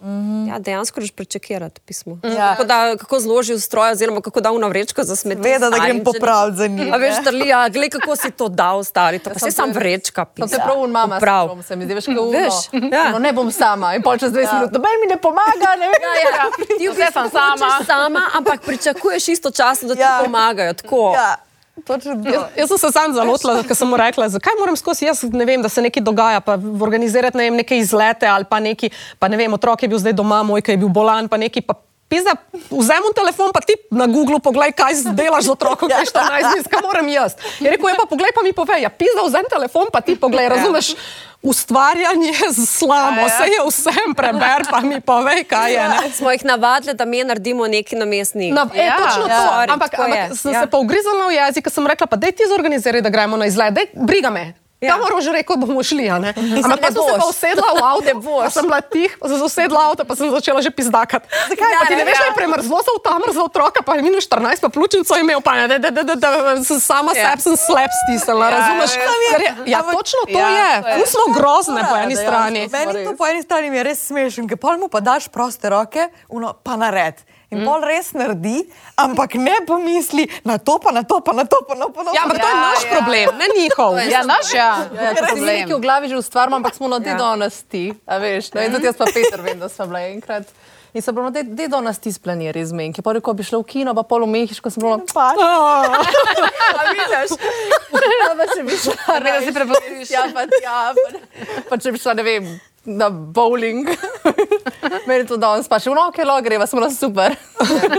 Speaker 3: Ja, dejansko greš prečekirati pismo.
Speaker 5: Ja.
Speaker 3: Kako, da, kako zloži v stroj, oziroma kako da v vrečko za smeti.
Speaker 5: Veda, da grem popraviti za njih.
Speaker 3: A veš, Trlija, glej, kako si to dal, stari. To pa se sam vrečka
Speaker 4: To
Speaker 3: pisa.
Speaker 4: se prav un mama
Speaker 3: Prav.
Speaker 4: sindrom, se mi zdi, veš, kako
Speaker 3: Veš, ja.
Speaker 4: no, ne bom sama. In pol čez 20 minut, noben mi ne pomaga, ne vem.
Speaker 3: Ja, ja. Ti
Speaker 6: Vse sem sama.
Speaker 3: sama, ampak pričakuješ istočasno, da ti
Speaker 5: Ja.
Speaker 3: pomagajo. Tako.
Speaker 5: Ja, to.
Speaker 2: Jaz, jaz sem se sam zalotila, ker sem mu rekla, zakaj moram skozi, jaz ne vem, da se nekaj dogaja, pa organizirati ne vem, neke izlete ali pa neki, pa ne vem, otrok je bil zdaj doma, moj, ki je bil bolan, pa neki. Pa Pizda, vzemi telefon, pa ti na Googlu poglej, kaj delaš z otrokom, kaj je 14 dni, kaj moram jaz. Je rekel, je pa poglej, pa mi povej, ja, pizda, vzemi telefon, pa ti poglej, razumeš, ustvarjanje z slamo, se je vsem preber, pa mi povej, kaj je. Ne?
Speaker 3: Smo jih navadili, da mi naredimo neki namestnik.
Speaker 2: Na, e,
Speaker 6: Ja,
Speaker 2: točno
Speaker 6: ja.
Speaker 2: to.
Speaker 3: Sorry,
Speaker 2: ampak ampak
Speaker 3: je.
Speaker 2: sem
Speaker 3: Ja.
Speaker 2: se pa ugrizala v jezik, ker sem rekla, pa daj ti zorganiziraj, da gremo na izlet, daj, briga me. Ja. Kamor že rekel, bomo šli. Ampak pa sem se pa usedla v avto, pa sem bila tih, pa sem se usedla v avto, pa sem začela že pizdakati. Zakaj?
Speaker 3: Ja,
Speaker 2: pa ti ne
Speaker 3: ja,
Speaker 2: veš,
Speaker 3: ja.
Speaker 2: da je premrzlo za avtomer za otroka, pa je minus 14, pa pljučnico imel, pa ne, da, da, da, da, da sem sama
Speaker 3: Ja.
Speaker 2: sebe sem slep stisnila, razumeš? Ker je- Ja,
Speaker 5: Ampak-
Speaker 2: točno to
Speaker 6: Ja,
Speaker 2: je. Tu smo grozne po eni
Speaker 5: Ja,
Speaker 2: strani.
Speaker 5: Meni to po eni strani mi je res smešno, ker pol mu pa daš proste roke, uno, pa nared. In pol res naredi, ampak ne pomisli na to, pa na to, pa na to, pa na to. Pa na
Speaker 2: Ja, ampak to je
Speaker 6: Ja,
Speaker 2: naš
Speaker 6: ja.
Speaker 2: problem, ne njihov.
Speaker 6: Ja, naš, ja.
Speaker 4: Ja, ker si nekaj v glavi že ustvarjamo, ampak smo na te
Speaker 3: Ja.
Speaker 4: donosti. A veš, no, in tudi jaz pa Peter vem, da sem bila enkrat. In sem bila na te, te donosti splanirali zmenke. Pa rekel, bi šla v kino, pa pol v Mehiško sem bila.
Speaker 5: Pa,
Speaker 4: A vidiš? Ja, pa če bi šla,
Speaker 6: Ne, da si prepustiš.
Speaker 4: Ja, pa tja, pa, pa če bi šla, ne vem, na bowling. Meni to danes pa še, no, ok, lo, greva, smo bila super.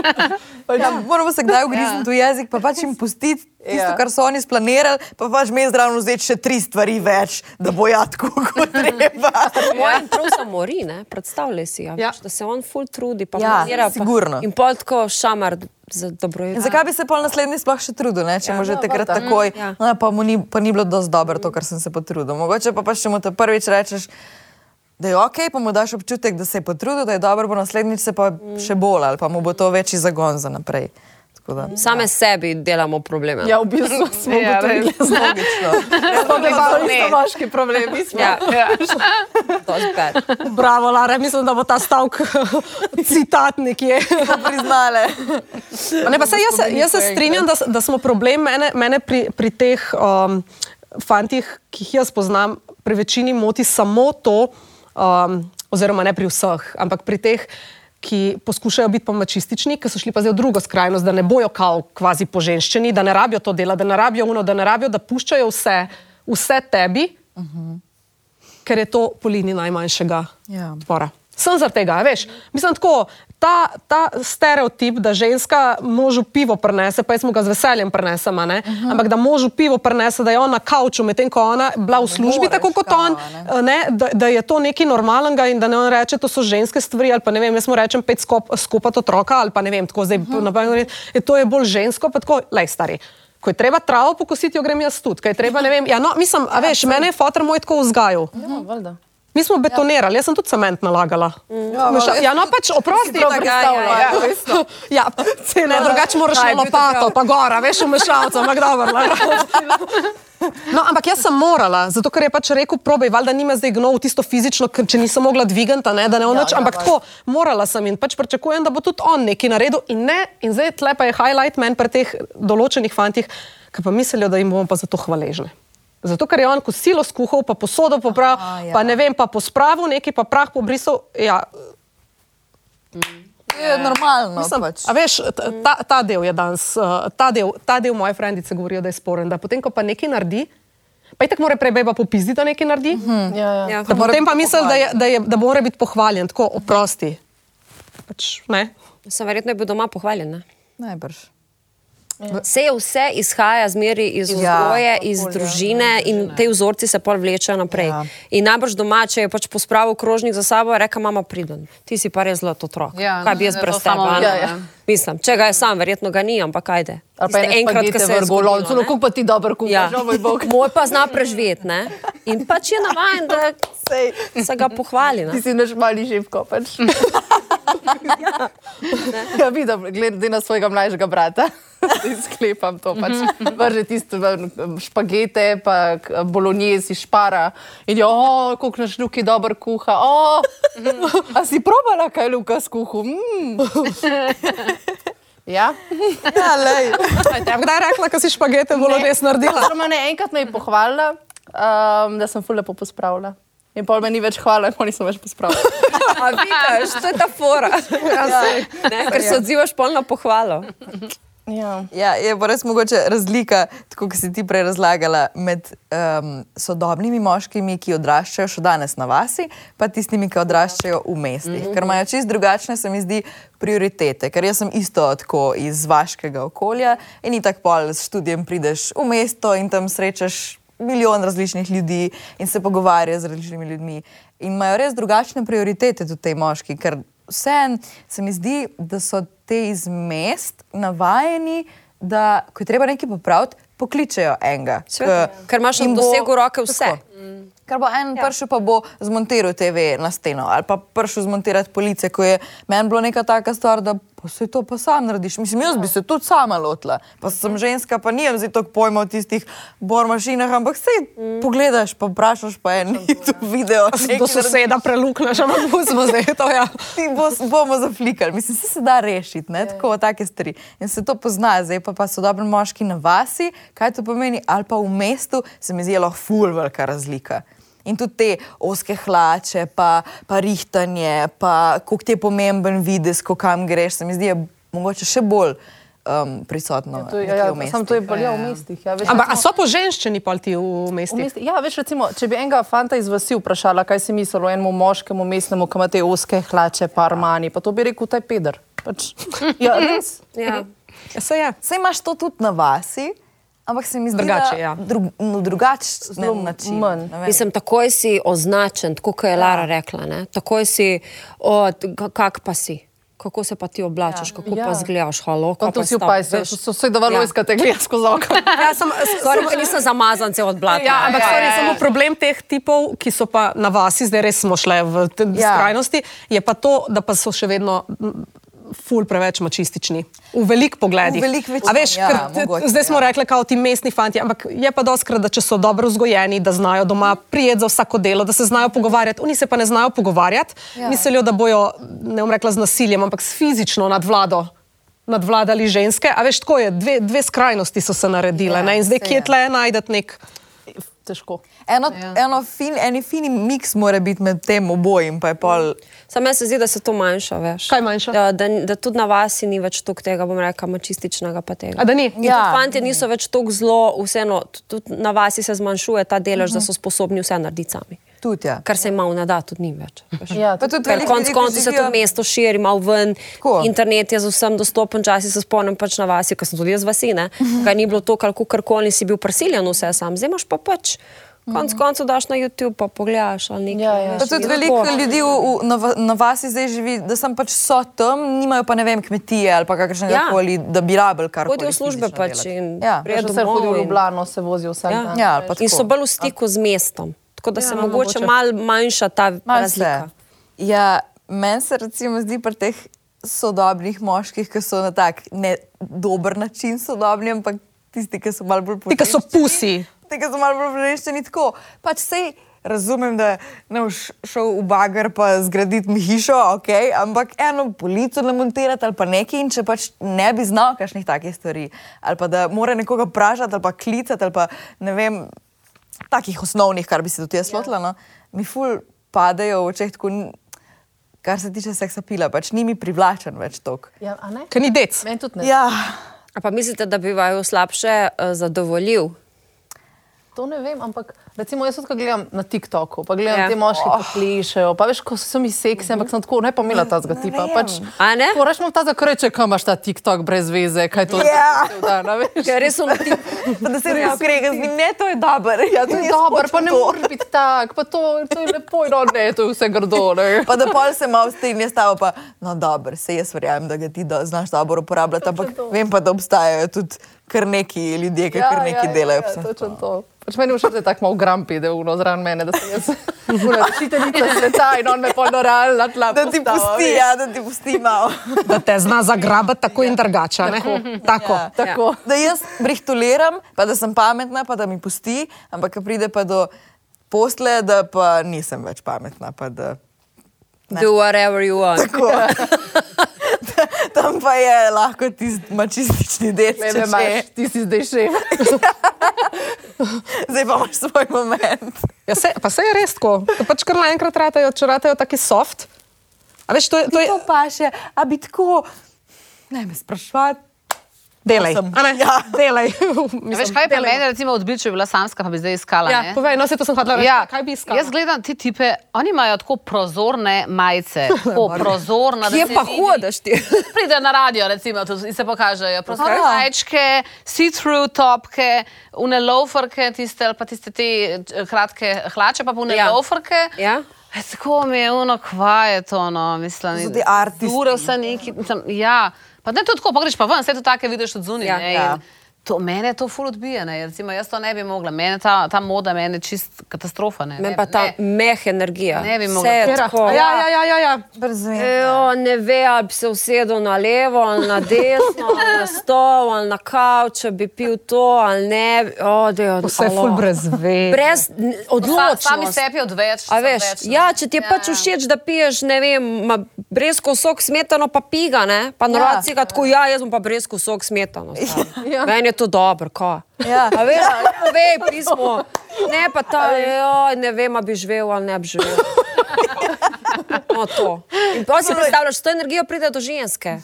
Speaker 5: ja, moramo se kdaj ugrizniti v jezik, pa pač jim pustiti tisto,
Speaker 4: Ja.
Speaker 5: kar so oni splanirali, pa pač mi zraven vzeti še tri stvari več, da bo ja tako, kot treba.
Speaker 3: Moj prav se mori, ne? predstavljaj si, ja,
Speaker 2: Ja.
Speaker 3: ja. da se on ful trudi. Pa
Speaker 5: Ja,
Speaker 3: planira,
Speaker 5: sigurno.
Speaker 3: Pa, in pol tako šamar za
Speaker 5: zakaj bi se pol naslednji sploh še trudil, ne? če ja, mu že takrat
Speaker 4: valjda.
Speaker 5: takoj,
Speaker 3: Ja.
Speaker 5: ja. pa, mu ni, pa ni bilo dosti dobro to, kar sem se potrudil. Mogoče pa, pa če mu to prvič rečeš, da je ok, pa mu daš občutek, da se je potrudil, da je dobro, bo naslednjič se pa še bolj ali pa mu bo to večji zagon za naprej. Da-
Speaker 3: Same sebi delamo probleme.
Speaker 4: Ja, v bistvu smo
Speaker 6: Ja,
Speaker 4: ugotovili.
Speaker 6: res.
Speaker 5: Logično.
Speaker 4: To je pa
Speaker 6: Ne.
Speaker 4: isto moški problemi. smo.
Speaker 3: Ja,
Speaker 6: Ja.
Speaker 2: Bravo, Lara, mislim, da bo ta stavek citat nekje.
Speaker 5: Smo priznale.
Speaker 2: A Ne, pa saj jaz, se- jaz se strinjam, da, da smo problem mene, mene pri, pri teh um, fantih, ki jih jaz poznam, pri večini moti samo to, um, oziroma ne pri vseh, ampak pri teh, ki poskušajo biti pa mačistični, ki so šli pa zdaj v drugo skrajnost, da ne bojo kao kvazi poženščeni, da ne rabijo to dela, da ne rabijo uno, da ne rabijo, da puščajo vse, vse tebi, uh -huh. ker je to po liniji najmanjšega
Speaker 5: Ja.
Speaker 2: odpora. Sem zaradi tega, veš. Mislim, tako, ta, ta stereotip, da ženska možu pivo prenese, pa jaz mu ga z veseljem prenesem, uh -huh. ampak da možu pivo prenese, da je on na kavču, medtem ko ona bila v službi,
Speaker 5: moreš
Speaker 2: tako kot on,
Speaker 5: a
Speaker 2: ne, da, da je to nekaj normalnega in da ne on reče, to so ženske stvari, ali pa ne vem, jaz mu rečem pet skop, skupati otroka, ali pa ne vem, tako zdaj uh -huh. naprej, to je bolj žensko, pa tako, lej stari. Ko je treba travo pokositi, jo grem jaz tudi. Ko je Treba, ne vem, ja, no, mislim, a veš, mene je fotor moj tako vzgajal.
Speaker 4: Ja, valjda.
Speaker 2: Mi smo betonirali, jaz sem tudi cement nalagala. Ja, Meša, ja no pač oprosti.
Speaker 4: prav
Speaker 2: Ja,
Speaker 4: predstavljala,
Speaker 2: ja, ja. ja, ne, drugače moraš na lopato, pa gora, veš, v mešalcu, ampak dobro. No, ampak jaz sem morala, zato ker je pač rekel, probaj, valjda nima zdaj gnov tisto fizično, ker če nisem mogla dvigati, ne, da ne onoč, ja, ampak tako, morala sem in pač pričakujem, da bo tudi on nekaj naredil in ne, in zdaj tle pa je highlight men pri teh določenih fantih, ki pa mislijo, da jim bomo pa za to hvaležni. Zato, ker je on kosilo skuhal, pa posodo popravil,
Speaker 5: Aha, ja.
Speaker 2: pa ne vem, pa pospravil nekaj, pa prah pobrisal. Ja,
Speaker 5: Je normalno.
Speaker 2: Mislim,
Speaker 5: pač.
Speaker 2: a veš, ta- ta, del je danes, uh, ta del, ta del moje frendice govorijo, da je sporen. Da potem, ko pa nekaj naredi, pa itak mora prej beba popizditi, da nekaj naredi. Uh -huh.
Speaker 4: Ja, ja.
Speaker 3: Ja.
Speaker 2: Da potem pa misli, da, je, da, je, da mora biti pohvaljen, tako oprosti. Pač, ne?
Speaker 3: Sem verjetno je bil doma pohvaljen. Ne?
Speaker 5: Najbrž.
Speaker 3: Vse je vse izhaja zmeri iz
Speaker 5: Ja,
Speaker 3: vzgoje, iz družine in te vzorci se pol vlečejo naprej.
Speaker 5: Ja.
Speaker 3: In najbrž doma, če je pač pospravil krožnik za sabo, reka mama pridem. Ti si pa res zlat otrok.
Speaker 6: Ja,
Speaker 3: kaj bi jaz
Speaker 6: je to
Speaker 3: brez tebe?
Speaker 6: samo
Speaker 3: a ne?
Speaker 6: Ja, ja.
Speaker 3: Mislim, če ga je sam, verjetno ga ni, ampak ajde.
Speaker 4: Ali pa
Speaker 3: Tiste
Speaker 4: ene
Speaker 3: enkrat, ko se je zgodilo,
Speaker 4: no kako pa ti dobro kuhaš,
Speaker 3: Ja.
Speaker 4: ja. moj bog.
Speaker 3: Moj pa zna preživeti, ne? In pač je navaden, da se ga pohvali.
Speaker 4: Ti
Speaker 3: Ne?
Speaker 4: si naš mali živko. Pač. ja, vidim, glede na svojega mlajšega brata. Sklepam to. Pač. Vrže tiste špagete, pa bolognese, špara. In jo, oh, kako naš Luki dobro kuha. Oh, a si probala, kaj Luka skuha? Mm. Ja,
Speaker 5: Ja, lej.
Speaker 2: Je kdaj rekla, da si špagete bolo res naredila?
Speaker 4: Oziroma, ne, enkrat me je pohvalila, um, da sem ful lepo pospravila. In pol me ni več hvala, in pol nisem več pospravila.
Speaker 3: A vidiš, to je ta fora. Ne, ker se odzivaš pol na pohvalo.
Speaker 4: Ja.
Speaker 5: Ja, je pa res mogoče razlika, tako kot si ti prej razlagala, med um, sodobnimi moškimi, ki odraščajo še danes na vasi, pa tistimi, ki odraščajo v mestih. Mm -hmm. Ker imajo čist drugačne, se mi zdi, prioritete. Ker jaz sem isto tako iz vaškega okolja in tako pol s študijem prideš v mesto in tam srečaš milijon različnih ljudi in se pogovarjaš z različnimi ljudmi. In imajo res drugačne prioritete tudi te moški, ker vseeno se mi zdi, da so te iz mest navajeni, da ko je treba nekaj popraviti, pokličejo enega.
Speaker 3: Seveda,
Speaker 5: K-
Speaker 3: ker imaš na dosegu roke vse.
Speaker 5: Tako. Ker bo en ja. prišel, pa bo zmontiral TV na steno, ali pa prišel zmontirati police, ko je meni bilo neka taka stvar, da pa se to pa sam narediš. Mislim, jaz bi se tudi sama lotila. Pa sem ženska, pa nijem zdaj toliko pojma o tistih bor mašinah, ampak se mm. pogledaš, pa vprašaš pa en YouTube video.
Speaker 2: Do
Speaker 5: nekaj
Speaker 2: soseda prelukneš, ampak pustimo zdaj to. Ja.
Speaker 5: Ti bo, bomo zaflikali, mislim, se, se da rešiti, ne? tako take stvari. In se to pozna, zdaj pa, pa so dobri moški na vasi, kaj to pomeni, ali pa v mestu, se mi zdi lahko ful velika razlika. In tudi te oske hlače, pa, pa rihtanje, pa koliko ti je pomemben videz, ko kam greš, se mi zdi, je mogoče še bolj um, prisotno.
Speaker 4: To je,
Speaker 5: nekje
Speaker 4: ja,
Speaker 5: v mestih.
Speaker 4: sam to je bolj ja, v mestih. Ja, veš,
Speaker 2: Ampak a
Speaker 4: recimo-
Speaker 2: so po ženščini pol ti v
Speaker 4: V
Speaker 2: mestih?
Speaker 4: mesti- Ja, veš, recimo, če bi enega fanta iz vasi vprašala, kaj si misli o enemu moškemu mestnemu, ki ima te oske hlače, pa armani, pa to bi rekel, taj peder. Pač, ja, res.
Speaker 3: Ja.
Speaker 2: Ja, se je.
Speaker 5: Saj imaš to tudi na vasi, ampak se mi zdi,
Speaker 2: Drugače,
Speaker 5: da
Speaker 2: ja.
Speaker 5: drug, no, drugačen
Speaker 4: Zelo
Speaker 5: način.
Speaker 4: manj.
Speaker 3: Mislim, takoj si označen, tako kot je Lara rekla. Ne? Takoj si, o, kak pa si. Kako se pa ti oblačeš, ja. kako ja.
Speaker 4: Ja.
Speaker 3: pa zgledaš, halo, kako
Speaker 4: tu si upaj, so, so vse dovolj
Speaker 3: Ja.
Speaker 4: vojska, te gledaš skozi oko.
Speaker 2: Ja, sem,
Speaker 3: Skoraj, ker nisem zamazan cel od blata.
Speaker 2: Ja, ampak ja, ja, ja. samo problem teh tipov, ki so pa na vasi, zdaj res smo šle v te
Speaker 5: Ja.
Speaker 2: ja. skrajnosti, je pa to, da pa so še vedno. Ful preveč mačistični. V velikih pogledih.
Speaker 5: V velik večini,
Speaker 2: A veš,
Speaker 5: ja,
Speaker 2: ker
Speaker 5: mogoče,
Speaker 2: zdaj smo
Speaker 5: ja.
Speaker 2: rekli, kao ti mestni fanti, ampak je pa doskrat, da če so dobro vzgojeni, da znajo doma prijeti za vsako delo, da se znajo pogovarjati. Oni se pa ne znajo pogovarjati, ja. mislijo, da bojo, ne bom rekla z nasiljem, ampak s fizično nadvlado. Nadvladali ženske, a veš, tako je, dve, dve skrajnosti so se naredile.
Speaker 5: Ja,
Speaker 2: Ja, in zdaj, kje
Speaker 5: je.
Speaker 2: tle najdete nek
Speaker 4: Težko.
Speaker 5: Eno, ja. eno fin, eni fini miks mora biti med tem obojim, pa je pol.
Speaker 3: Sam meni se zdi, da se to manjša, veš.
Speaker 2: Kaj manjša?
Speaker 3: Da, da, da tudi na vasi ni več toliko tega, bom rekla, mačističnega pa tega.
Speaker 2: A da ni?
Speaker 3: Ja.
Speaker 5: Ja.
Speaker 3: Fanti niso več tako zelo, vseeno, tudi na vasi se zmanjšuje ta delež, uh -huh. da so sposobni vse narediti sami.
Speaker 5: Tudi, ja.
Speaker 3: Kar se jim malo ne da, tudi ni več. veš.
Speaker 4: Ja,
Speaker 5: Pa tudi
Speaker 3: Ker
Speaker 5: ki
Speaker 3: koncev se tudi mesto širi, malo ven.
Speaker 5: Tako.
Speaker 3: Internet je z vsem dostopen, včasih se spomnim pač na vas, ker sem tudi jaz vasi, ne. Kaj ni bilo to, kar karkoli si bil prisiljen vse sam, zdaj imaš pa pač. Konec koncev daš na YouTube, pa pogledaš ali nekaj.
Speaker 4: Ja, ja.
Speaker 5: Pa tudi
Speaker 3: in
Speaker 5: veliko
Speaker 3: tako.
Speaker 5: ljudi v, v, na, na vasi zdaj živi, da sem pač so tam, nimajo pa ne vem, kmetije ali pa kakršnega
Speaker 3: Ja.
Speaker 5: koli, da bi rabili kar
Speaker 3: Hodijo v službe pač in
Speaker 5: Ja.
Speaker 3: prijedo
Speaker 4: Še vse hodi v Ljubljano, se vozijo vsak
Speaker 3: Ja.
Speaker 4: dan.
Speaker 5: Ja,
Speaker 3: In so bolj v stiku z mestom. Tako da se
Speaker 2: Ja,
Speaker 3: mogoče
Speaker 2: mogoče.
Speaker 3: malo manjša ta
Speaker 5: Malo
Speaker 3: razlika.
Speaker 5: se. Ja, meni se recimo zdi pri teh sodobnih moških, ki so na tak ne dober način sodobni, ampak tisti, ki so malo bolj
Speaker 2: Ti, ki so pusi.
Speaker 5: Ki so malo bolj prereščeni tako. Pač sej razumem, da ne boš šel v bager pa zgraditi mi hišo, okay, ampak eno polico namontirati ali pa nekaj in če pač ne bi znal kakšnih takih stvari, ali pa da mora nekoga vprašati ali pa klicati ali pa ne vem, takih osnovnih, kar bi se tudi jaz lotila, no, mi ful padejo v očeh tako. kar se tiče seksapila, pač ni mi privlačen več tok.
Speaker 4: Ja, a ne?
Speaker 2: Ker ni dec.
Speaker 4: Meni tudi ne.
Speaker 5: Ja,
Speaker 3: A pa mislite, da bi vaju slabše uh, zadovoljil?
Speaker 4: To ne vem, ampak recimo jaz tudi, gledam na TikToku, pa gledam
Speaker 3: Ja.
Speaker 4: ja. te moške, ki plišejo, pa veš, ko so mi seksi, ampak sem tako ne pomila ta zgatipa. Pač,
Speaker 3: A ne?
Speaker 4: Moraš mu ta zakreče, kam imaš ta TikTok brez veze, kaj to
Speaker 5: Ja.
Speaker 4: Dan, a veš.
Speaker 3: Ker res so na ti.
Speaker 5: pa da se ne ukrega z njim, ne, to je dober. Ja, to je
Speaker 4: Dobar, pa ne moreš biti tak, pa to, to je lepo, no ne, to je vse grdo. Ne.
Speaker 5: Pa da pol se malo strinja s tabo, pa no dobro, se jaz verjamem, da ga ti do, znaš dobro uporabljati, ampak vem pa, da obstajajo tudi kar neki ljudje, ki kar neki delajo.
Speaker 4: Ja, ja, točno to. Pač meni všeč, da je tako malo grampi, da je uno zraven mene, da sem jaz učiteljica sveta in on me polno realna tla.
Speaker 5: Da ti pusti, ja, da ti pusti malo.
Speaker 2: Da te zna zagrabati tako in drugače. ne? Tako.
Speaker 5: Ja.
Speaker 4: Tako.
Speaker 5: Da jaz brihtoliram, pa da sem pametna, pa da mi pusti, ampak ko pride pa do posle, da pa nisem več pametna. Pa da,
Speaker 3: Do whatever you want.
Speaker 5: tako. Tam pa je lahko tisti mačistični del,
Speaker 4: Ne,
Speaker 5: že.
Speaker 4: imaš, ti si zdaj še.
Speaker 5: Zdaj pa imaš svoj moment.
Speaker 2: Ja, se, pa se je res tako. Da pač kar naenkrat ratajo, če ratajo taki soft. A veš, to je. To je
Speaker 5: To pa še, a bi tako, ne me sprašvati.
Speaker 2: Delaj.
Speaker 5: Ja.
Speaker 2: Delaj.
Speaker 6: Ja, veš, kaj pa meni, recimo, odbil, če bi bila samska, pa bi zdaj iskala.
Speaker 2: Ja,
Speaker 6: ne?
Speaker 2: povej, no se to sem hodila.
Speaker 6: Ja,
Speaker 2: kaj bi iskala?
Speaker 6: Jaz gledam te tipe, oni imajo tako prozorne majice, tako prozorna. da
Speaker 3: Kje pa
Speaker 6: vidi-
Speaker 3: hodiš ti?
Speaker 6: Pride na radio, recimo, in se pokažejo. Prozorne
Speaker 5: Aha.
Speaker 6: majčke, see-through topke, une loaferke, tiste, ali pa tiste te eh, kratke hlače, pa une
Speaker 3: Ja.
Speaker 6: ja. loaferke.
Speaker 3: Ja?
Speaker 6: E, tako mi je ono, kva je to, no, mislim.
Speaker 5: Ti artisti.
Speaker 6: Ure vse neki, mislim, ja. Pa ne to tako, pa greš pa ven, vse to take vidiš od zunaj.
Speaker 3: Ja.
Speaker 5: Ja.
Speaker 6: To, mene to ful odbija, ne. Recimo, jaz to ne bi mogla. Mene ta, ta moda, mene čist katastrofa. Ne,
Speaker 3: Meni pa ta
Speaker 6: ne.
Speaker 3: meh energija.
Speaker 6: Ne bi
Speaker 3: Vse
Speaker 6: mogla.
Speaker 2: Katera?
Speaker 3: tako.
Speaker 2: Ja, ja, ja, ja, ja.
Speaker 5: Brez veze.
Speaker 3: Jo, ne ve, ali bi se usedel na levo, ali na desno, ali na stol, ali na kavč, če bi pil to, ali ne. O, dejo,
Speaker 2: Vse je ful brez veze.
Speaker 3: Brez odločnosti.
Speaker 6: Sami sebi odveč.
Speaker 3: A veš,
Speaker 6: več,
Speaker 3: ja, če ti je ja. pač všeč, da piješ, ne vem, ma, brezko sok smetano, pa piga, ne? pa narod si ga tako, ja, jaz bom pa brezko sok smetano. Ja. Meni to dobro, ko.
Speaker 5: Ja.
Speaker 3: A veš, povej pismo. Ne, pa ta, joj, ne vem, a bi živel ali ne bi živel. No, to. In pa si predstavljaš, to energijo pride do ženske.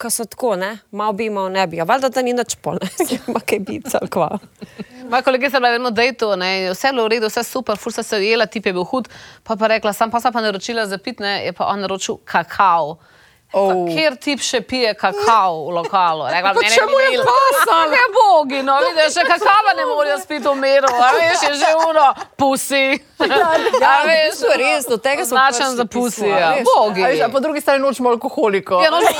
Speaker 3: Ko so tako, ne, malo bi imel, ne bi. A valjda da ni nič pol, ne, ima kaj biti, ali kva.
Speaker 6: Moja kolegica je bila vedno dejto, ne, vse je bilo v redu, vse super, sta se ujela, tip je bil hud, pa pa rekla, sam pa sem pa naročila za pitne, je pa on naročil kakao. Oh. Kjer tip še pije kakao v lokalu? Rekla,
Speaker 2: Pa
Speaker 6: mene
Speaker 2: čemu je pasal?
Speaker 6: Ne bogi, no, vidiš, še kakava ne morajo spiti v miru, a veš, je že uno, pusi. Ja, veš,
Speaker 3: to je res, do tega smo
Speaker 6: Značen
Speaker 3: prišli
Speaker 6: za pusi, ja. Bogi.
Speaker 4: A veš, a po drugi strani nočemo alkoholiko.
Speaker 6: Ja, noč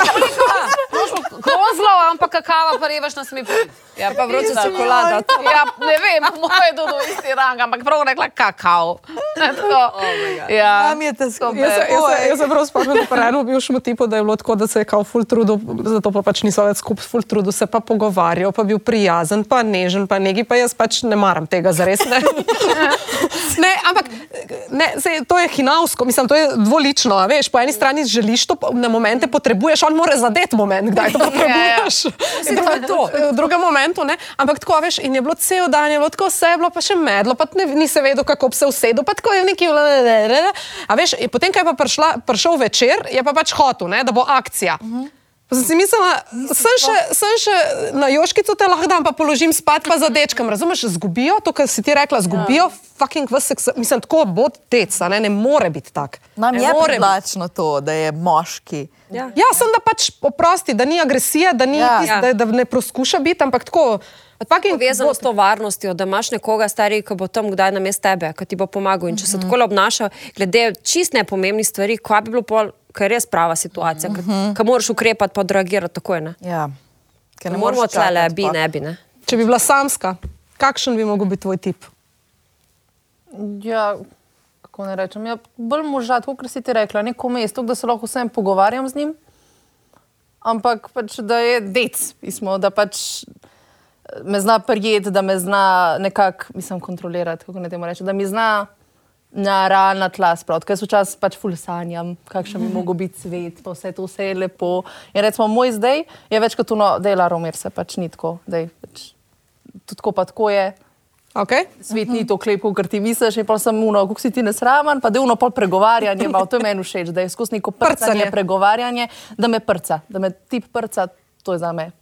Speaker 6: kozlo, ampak kakava pa revaš na smi piti.
Speaker 3: Ja, pa vroča čokolada.
Speaker 6: Ja, ne vem, moje je do isti rang, ampak prav rekla kakao. Tako, ja.
Speaker 5: Tam je težko.
Speaker 2: Jaz, se- jaz, se- jaz sem prav spomnil po enem bivšemu tipu, da je bilo tako, da se je kao ful trudil, zato pa pač niso več skupaj ful trudil, se pa pogovarjal, pa bil prijazen, pa nežen, pa neki, pa jaz pač ne maram tega zares. Ne, ne ampak ne, sej, to je hinavsko, mislim, to je dvolično, veš, po eni strani želiš to, na momente potrebuješ, on mora zadeti moment, kdaj to potrebuješ.
Speaker 3: Saj to je to.
Speaker 2: V drugem momentu, ne? ampak tako, veš, in je bilo cel dan, je bilo tako vse, je bilo pa še medlo, pa ne, nisi vedel, kako bi se usedel, pa tako je neki. A veš, potem, ko je pa prišla, prišel večer, je pa pač hotel, ne, da bo akcija. Pa sem si mislila, sem še, sem še na joškico te lahko dam, pa položim spat, pa za dečkam. Razumeš, zgubijo to, kar si ti rekla, zgubijo ja. fucking vse, mislim, tako bo tec, a ne, ne more biti tak.
Speaker 5: Nam
Speaker 2: ne
Speaker 5: je privlačno to, da je moški.
Speaker 3: Ja.
Speaker 2: Ja, sem da pač oprosti, da ni agresija, da, ni
Speaker 5: Ja.
Speaker 2: ja, tist,
Speaker 3: Ja.
Speaker 2: ja. da, da ne poskuša biti, ampak tako. Fucking
Speaker 3: Povezano
Speaker 2: bo-
Speaker 3: s to varnostjo, da imaš nekoga stari, ki bo tam kdaj na mestu tebe, ki ti bo pomagal. In če se tako obnaša, glede čist nepomembnih stvari, kaj bi bilo pol, kaj je res prava situacija, uh -huh. ki moraš ukrepati, pa odreagirati takoj. Ne,
Speaker 5: Ja. Ker
Speaker 3: ne
Speaker 5: moreš
Speaker 3: moramo tlele, bi,
Speaker 5: pa.
Speaker 3: ne bi. Ne.
Speaker 2: Če bi bila samska, kakšen bi mogel biti tvoj tip?
Speaker 4: Ja, kako ne rečem, ja, bolj možat, kot si ti rekla, neko mesto, da se lahko vsem pogovarjam z njim, ampak pač, da je dec, pismo, da pač me zna prijeti, da me zna nekako, mislim, kontrolirati, kako ne temu reči, da mi zna na realna tla spraviti, ker jaz včasih pač ful sanjam, kakšen bi mogel biti svet, pa vse to vse je lepo. In recimo moj zdaj je več kot uno, da je Laro Mir se pač ni tako, da je pač tako pa tako je.
Speaker 2: Okay.
Speaker 4: Svet ni to klep, kot ti misliš, in pa sem uno, kako si ti nesramen, pa delovno pol pregovarjanje, malo to je meni všeč, da je skozi neko prcanje,
Speaker 2: Prcanje.
Speaker 4: pregovarjanje, da me prca, da me tip prca, to je za me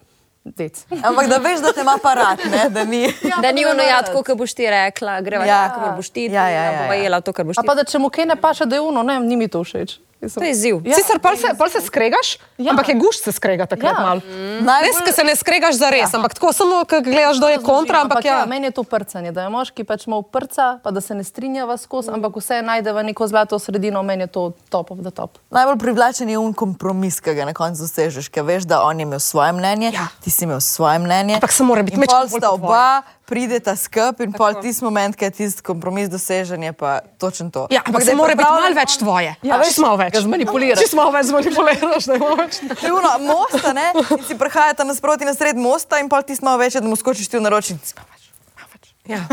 Speaker 4: dec.
Speaker 5: Ampak da veš, da te ima aparat, ne? da ni.
Speaker 3: Da ni ono jadko, ki boš ti rekla, greva
Speaker 5: Ja.
Speaker 3: ja. kar boš ti,
Speaker 5: Ja, ja, ja, ja.
Speaker 3: jela to, kar boš
Speaker 4: A
Speaker 3: ti.
Speaker 4: pa da če mu kaj ne paše, da je uno, ne, ni mi to všeč.
Speaker 3: To je ziv.
Speaker 2: Ja. Sicer pol se, pol se skregaš, ja. ampak je gušt se skrega takrat
Speaker 4: Ja.
Speaker 2: ja. malo.
Speaker 5: Najbolj-
Speaker 2: Res, ker se ne skregaš za res, ja. ampak tako samo, ko gledaš, da je kontra, ampak ja.
Speaker 4: Meni je to prcanje, da je moški pač malo prca, pa da se ne strinjava skozi, ampak vse najdeva neko zlato sredino, meni je to top of the top.
Speaker 5: Najbolj privlačen je un kompromis, ki ga na koncu dosežeš, ker veš, da on je imel svoje mnenje,
Speaker 2: Ja.
Speaker 5: ti si imel svoje mnenje.
Speaker 2: Ampak se mora biti
Speaker 5: sta
Speaker 2: po tvoje.
Speaker 5: Prideta skup in pol tisti moment, ki je tisti kompromis dosežen, je pa točno to.
Speaker 2: Ja, ampak se mora biti malo več tvoje.
Speaker 4: Ja,
Speaker 2: Ja, čist malo več.
Speaker 4: ga zmanipuliraš.
Speaker 2: Čist malo več zmanipuliraš, da malo več.
Speaker 5: To je uno, mosta, ne? In si prehajata nasproti na sred mosta in pol tisti malo več, da mu skočiš ti v naročje. in si pa pač, malo več.
Speaker 2: Ja.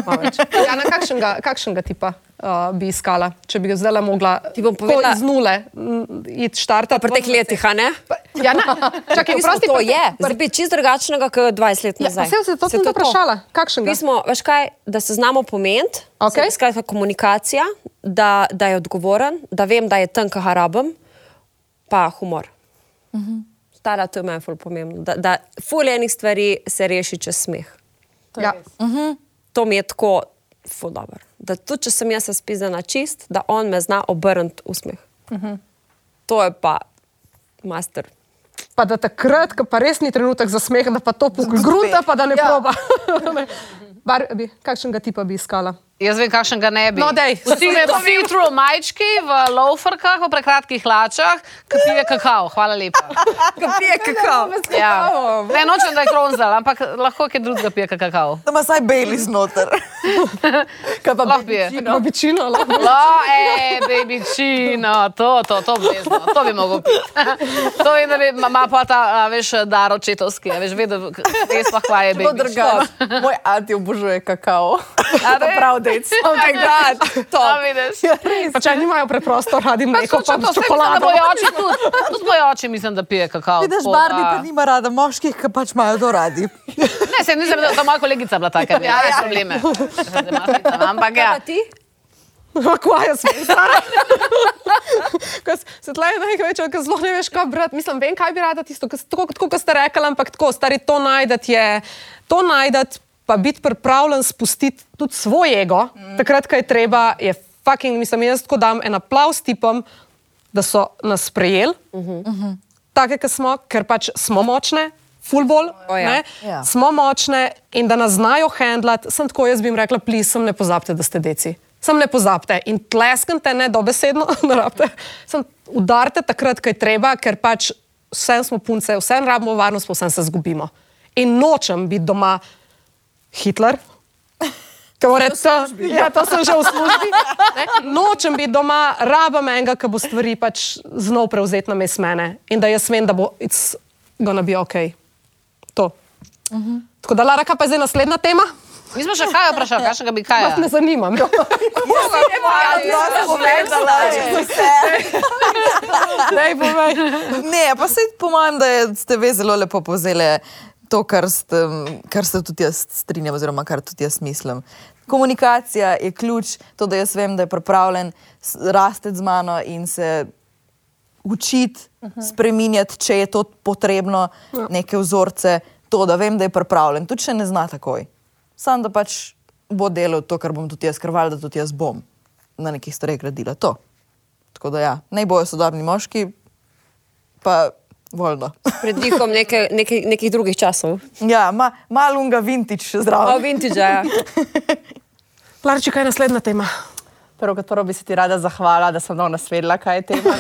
Speaker 2: Ja, na kakšnega, kakšnega tipa uh, bi iskala, če bi ga zdaj mogla
Speaker 3: Ti bom povedala-
Speaker 2: iz nule mm, iti štartati?
Speaker 3: Pri teh letih, a ne?
Speaker 2: Ja, na, čakaj,
Speaker 3: Pismo,
Speaker 2: vprosti,
Speaker 3: to je, zdaj bi čist drugačnega, kot 20 let
Speaker 2: Ja,
Speaker 3: nazaj.
Speaker 2: saj se to sem te vprašala. Kakšnega?
Speaker 3: Pismo, veš kaj, da se znamo pomeniti,
Speaker 2: Okej.
Speaker 3: skratka komunikacija, da, da je odgovoren, da vem, da je tanka harabem, pa humor. Stara, to je meni ful pomembno. Da, da ful enih stvari se reši čez smeh.
Speaker 2: Ja.
Speaker 3: To mi je tako ful dobro. Da tudi, če sem jaz spizdana čist, da on me zna obrniti v smeh. To je pa master.
Speaker 2: Pa da takrat, ko pa res ni trenutek za smeh, da pa to pogrunta, pa da ne
Speaker 4: Ja.
Speaker 2: proba. Bar, bi, kakšnega tipa bi iskala?
Speaker 6: Jaz vem, kakšen ga ne bi.
Speaker 2: No, dej.
Speaker 6: Vsi me filtro majčki v loaferkah, v prekratkih hlačah, ki pije kakao. Hvala lepa.
Speaker 3: Ki pije kakao.
Speaker 6: Ja. Ne nočem, da je kronzal, ampak lahko kaj drugega pije kakao.
Speaker 5: Da ima saj Bailey znotraj.
Speaker 4: Kaj pa
Speaker 6: Lahko pije.
Speaker 2: Babičino, lahko.
Speaker 6: Lo, ej, baby čino, to, to, to obvezno, to bi mogel piti. To vem, da bi ima pa ta, a, veš, dar očetovski, a veš, vedno, res pa
Speaker 4: To
Speaker 6: baby.
Speaker 4: drugače. Moj ati obožuje kakao.
Speaker 6: A Ne?
Speaker 4: dec.
Speaker 3: Oh my god, to.
Speaker 6: Vidiš?
Speaker 2: Pa če nimajo preprosto radi mleko, pa
Speaker 6: da
Speaker 2: čokolado.
Speaker 6: moj oče tudi, tudi moj oče mislim, da pije kakao.
Speaker 5: Vidiš,
Speaker 6: da-
Speaker 5: pa nima rada moških, ki pač imajo to radi.
Speaker 6: Ne, se nisem, da ta moja kolegica bila taka, ja, ja. probleme. Ampak ja.
Speaker 3: Pa ti?
Speaker 2: Kvaja smo. Se tle je največ, ker zelo ne veš, kaj brati. Mislim, vem, kaj bi rada tisto, tako, kot ste rekli, ampak tako, stari to najdete je, to najdete, pa biti pripravljen spustiti tudi svoj ego, mm. takrat, ko je treba, je fucking, mislim, jaz tako dam en aplaus tipom, da so nas sprejeli, uh -huh. take, ki smo, ker pač smo močne. Fulbol,
Speaker 3: O ja.
Speaker 2: ja.
Speaker 5: Ja.
Speaker 2: smo močne in da nas znajo handlati. Sem tako, jaz bi jim rekla, plis, sem ne pozabite, da ste deci. Sem ne pozabite in tleskante, ne dobesedno, ne rabite. Sem udarite takrat, ko je treba, ker pač vsem smo punce, vsem rabimo varnost, pa vsem se zgubimo. In nočem biti doma Hitler. Ko bo rekel, ja, to sem že v službi. Ne? Nočem biti doma, rabam enega, ki bo stvari pač znov prevzeti na mes mene in da jaz vem, da bo it's gonna be ok. To. Uh -huh. Tako da, Lara, kaj pa je zdaj naslednja tema?
Speaker 6: Mi smo še kaj vprašali, kakšnega bi kaj?
Speaker 2: Vas ne zanimam. Dej, povej.
Speaker 5: Ne, pa se po mojem, da je, ste ve zelo lepo povzeli to, kar, ste, kar se tudi jaz strinjam, oziroma kar tudi jaz mislim. Komunikacija je ključ, to, da jaz vem, da je pripravljen rasteti z mano in se učiti, spreminjati, če je to potrebno, neke vzorce, to, da vem, da je pripravljen, tudi če ne zna takoj. Sam da pač bo delal to, kar bom tudi jaz krval, da tudi jaz bom na nekih stvareh gradila to. Tako da ja, naj bojo sodobni moški, pa voljno.
Speaker 3: Pred dihom neke, neke, nekih drugih časov.
Speaker 5: Ja, ma, malo unga vintage
Speaker 3: O,
Speaker 5: zdravo.
Speaker 3: vintage, ja.
Speaker 2: Larči, kaj je naslednja tema?
Speaker 4: Prvo kot prvo bi se ti rada zahvala, da sem danes vedela, kaj je tema.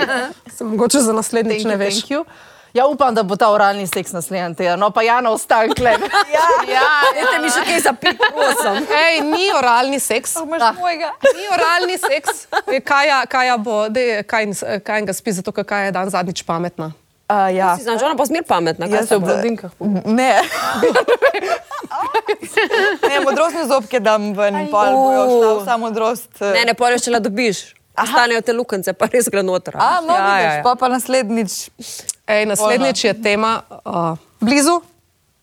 Speaker 2: Sem mogoče za naslednjič
Speaker 4: Thank
Speaker 2: ne
Speaker 4: you,
Speaker 2: veš.
Speaker 4: Ja, upam, da bo ta oralni seks naslednji teden. No, pa Jana ostane klep.
Speaker 5: Ja,
Speaker 6: Ja,
Speaker 3: Dajte mi še kaj za pit, prosim.
Speaker 2: Ej, ni oralni seks.
Speaker 5: mojega.
Speaker 2: Ni oralni seks. Kaja, kaja bo, dej, kaj, kaj ga spi, zato ker Kaja je dan zadnjič pametna.
Speaker 5: Uh, ja.
Speaker 3: Si znaš, ona pa zmer pametna. kaj
Speaker 5: Jaz
Speaker 3: se
Speaker 5: v blondinkah. Ne. ne, modrostne zobke dam ven in pol bojo šla vsa modrost. eh.
Speaker 3: Ne, ne, pojjo, če la dobiš. Ostanejo te lukance, pa res gre noter.
Speaker 5: A, no, ja, vidiš, ja, ja. pa pa naslednjič.
Speaker 2: Ej, naslednjič je tema uh, blizu.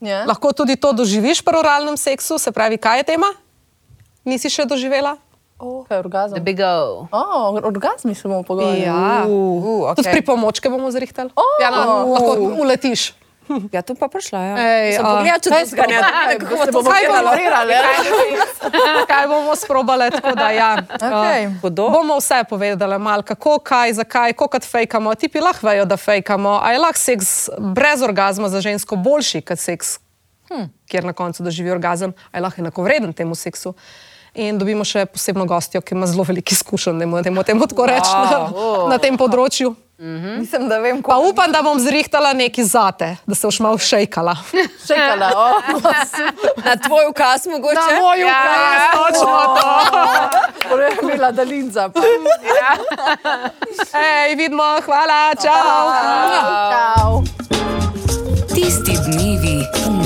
Speaker 4: Ja.
Speaker 2: Lahko tudi to doživiš pri oralnem seksu, se pravi, kaj je tema? Nisi še doživela?
Speaker 4: Kaj je orgazem?
Speaker 6: The big O.
Speaker 4: Oh, orgazmi se bomo pogovarjali.
Speaker 2: Ja.
Speaker 5: Uh,
Speaker 2: Tudi
Speaker 5: okay.
Speaker 2: pripomočke bomo zrihtali. Ja, no, lahko uletiš.
Speaker 3: Ja, to pa prišla. Ja.
Speaker 2: Ej,
Speaker 3: Sem
Speaker 2: a-
Speaker 3: pogledala, če to zganja. Kako
Speaker 4: Se
Speaker 3: bo
Speaker 4: bomo
Speaker 2: Kaj bomo-
Speaker 4: kalarirali.
Speaker 2: Kaj bomo sprobali? Tako da, ja.
Speaker 5: Okay.
Speaker 3: Hudo.
Speaker 2: Bomo vse povedali, malo kako, kaj, zakaj, koliko fejkamo. Tipi lahko vejo, da fejkamo. A je lahko seks brez orgazma za žensko boljši kot seks, hm. kjer na koncu doživi orgazem, a je lahko enakovreden temu seksu. In dobimo še posebno gostjo, ki ima zelo veliko izkušenj, da moramo temu tako reči na, na tem področju.
Speaker 5: Mislim, da vem,
Speaker 2: Pa upam, da bom zrihtala neki zate, da se boš malo šejkala.
Speaker 4: Čekala, oh.
Speaker 3: Na tvoj ukaz mogoče?
Speaker 2: Na moj ukaz, točno to.
Speaker 4: Prej je bila dalinca. pa.
Speaker 2: Ej, vidimo, hvala, čau.
Speaker 4: Čau.
Speaker 1: Tisti dnevi v.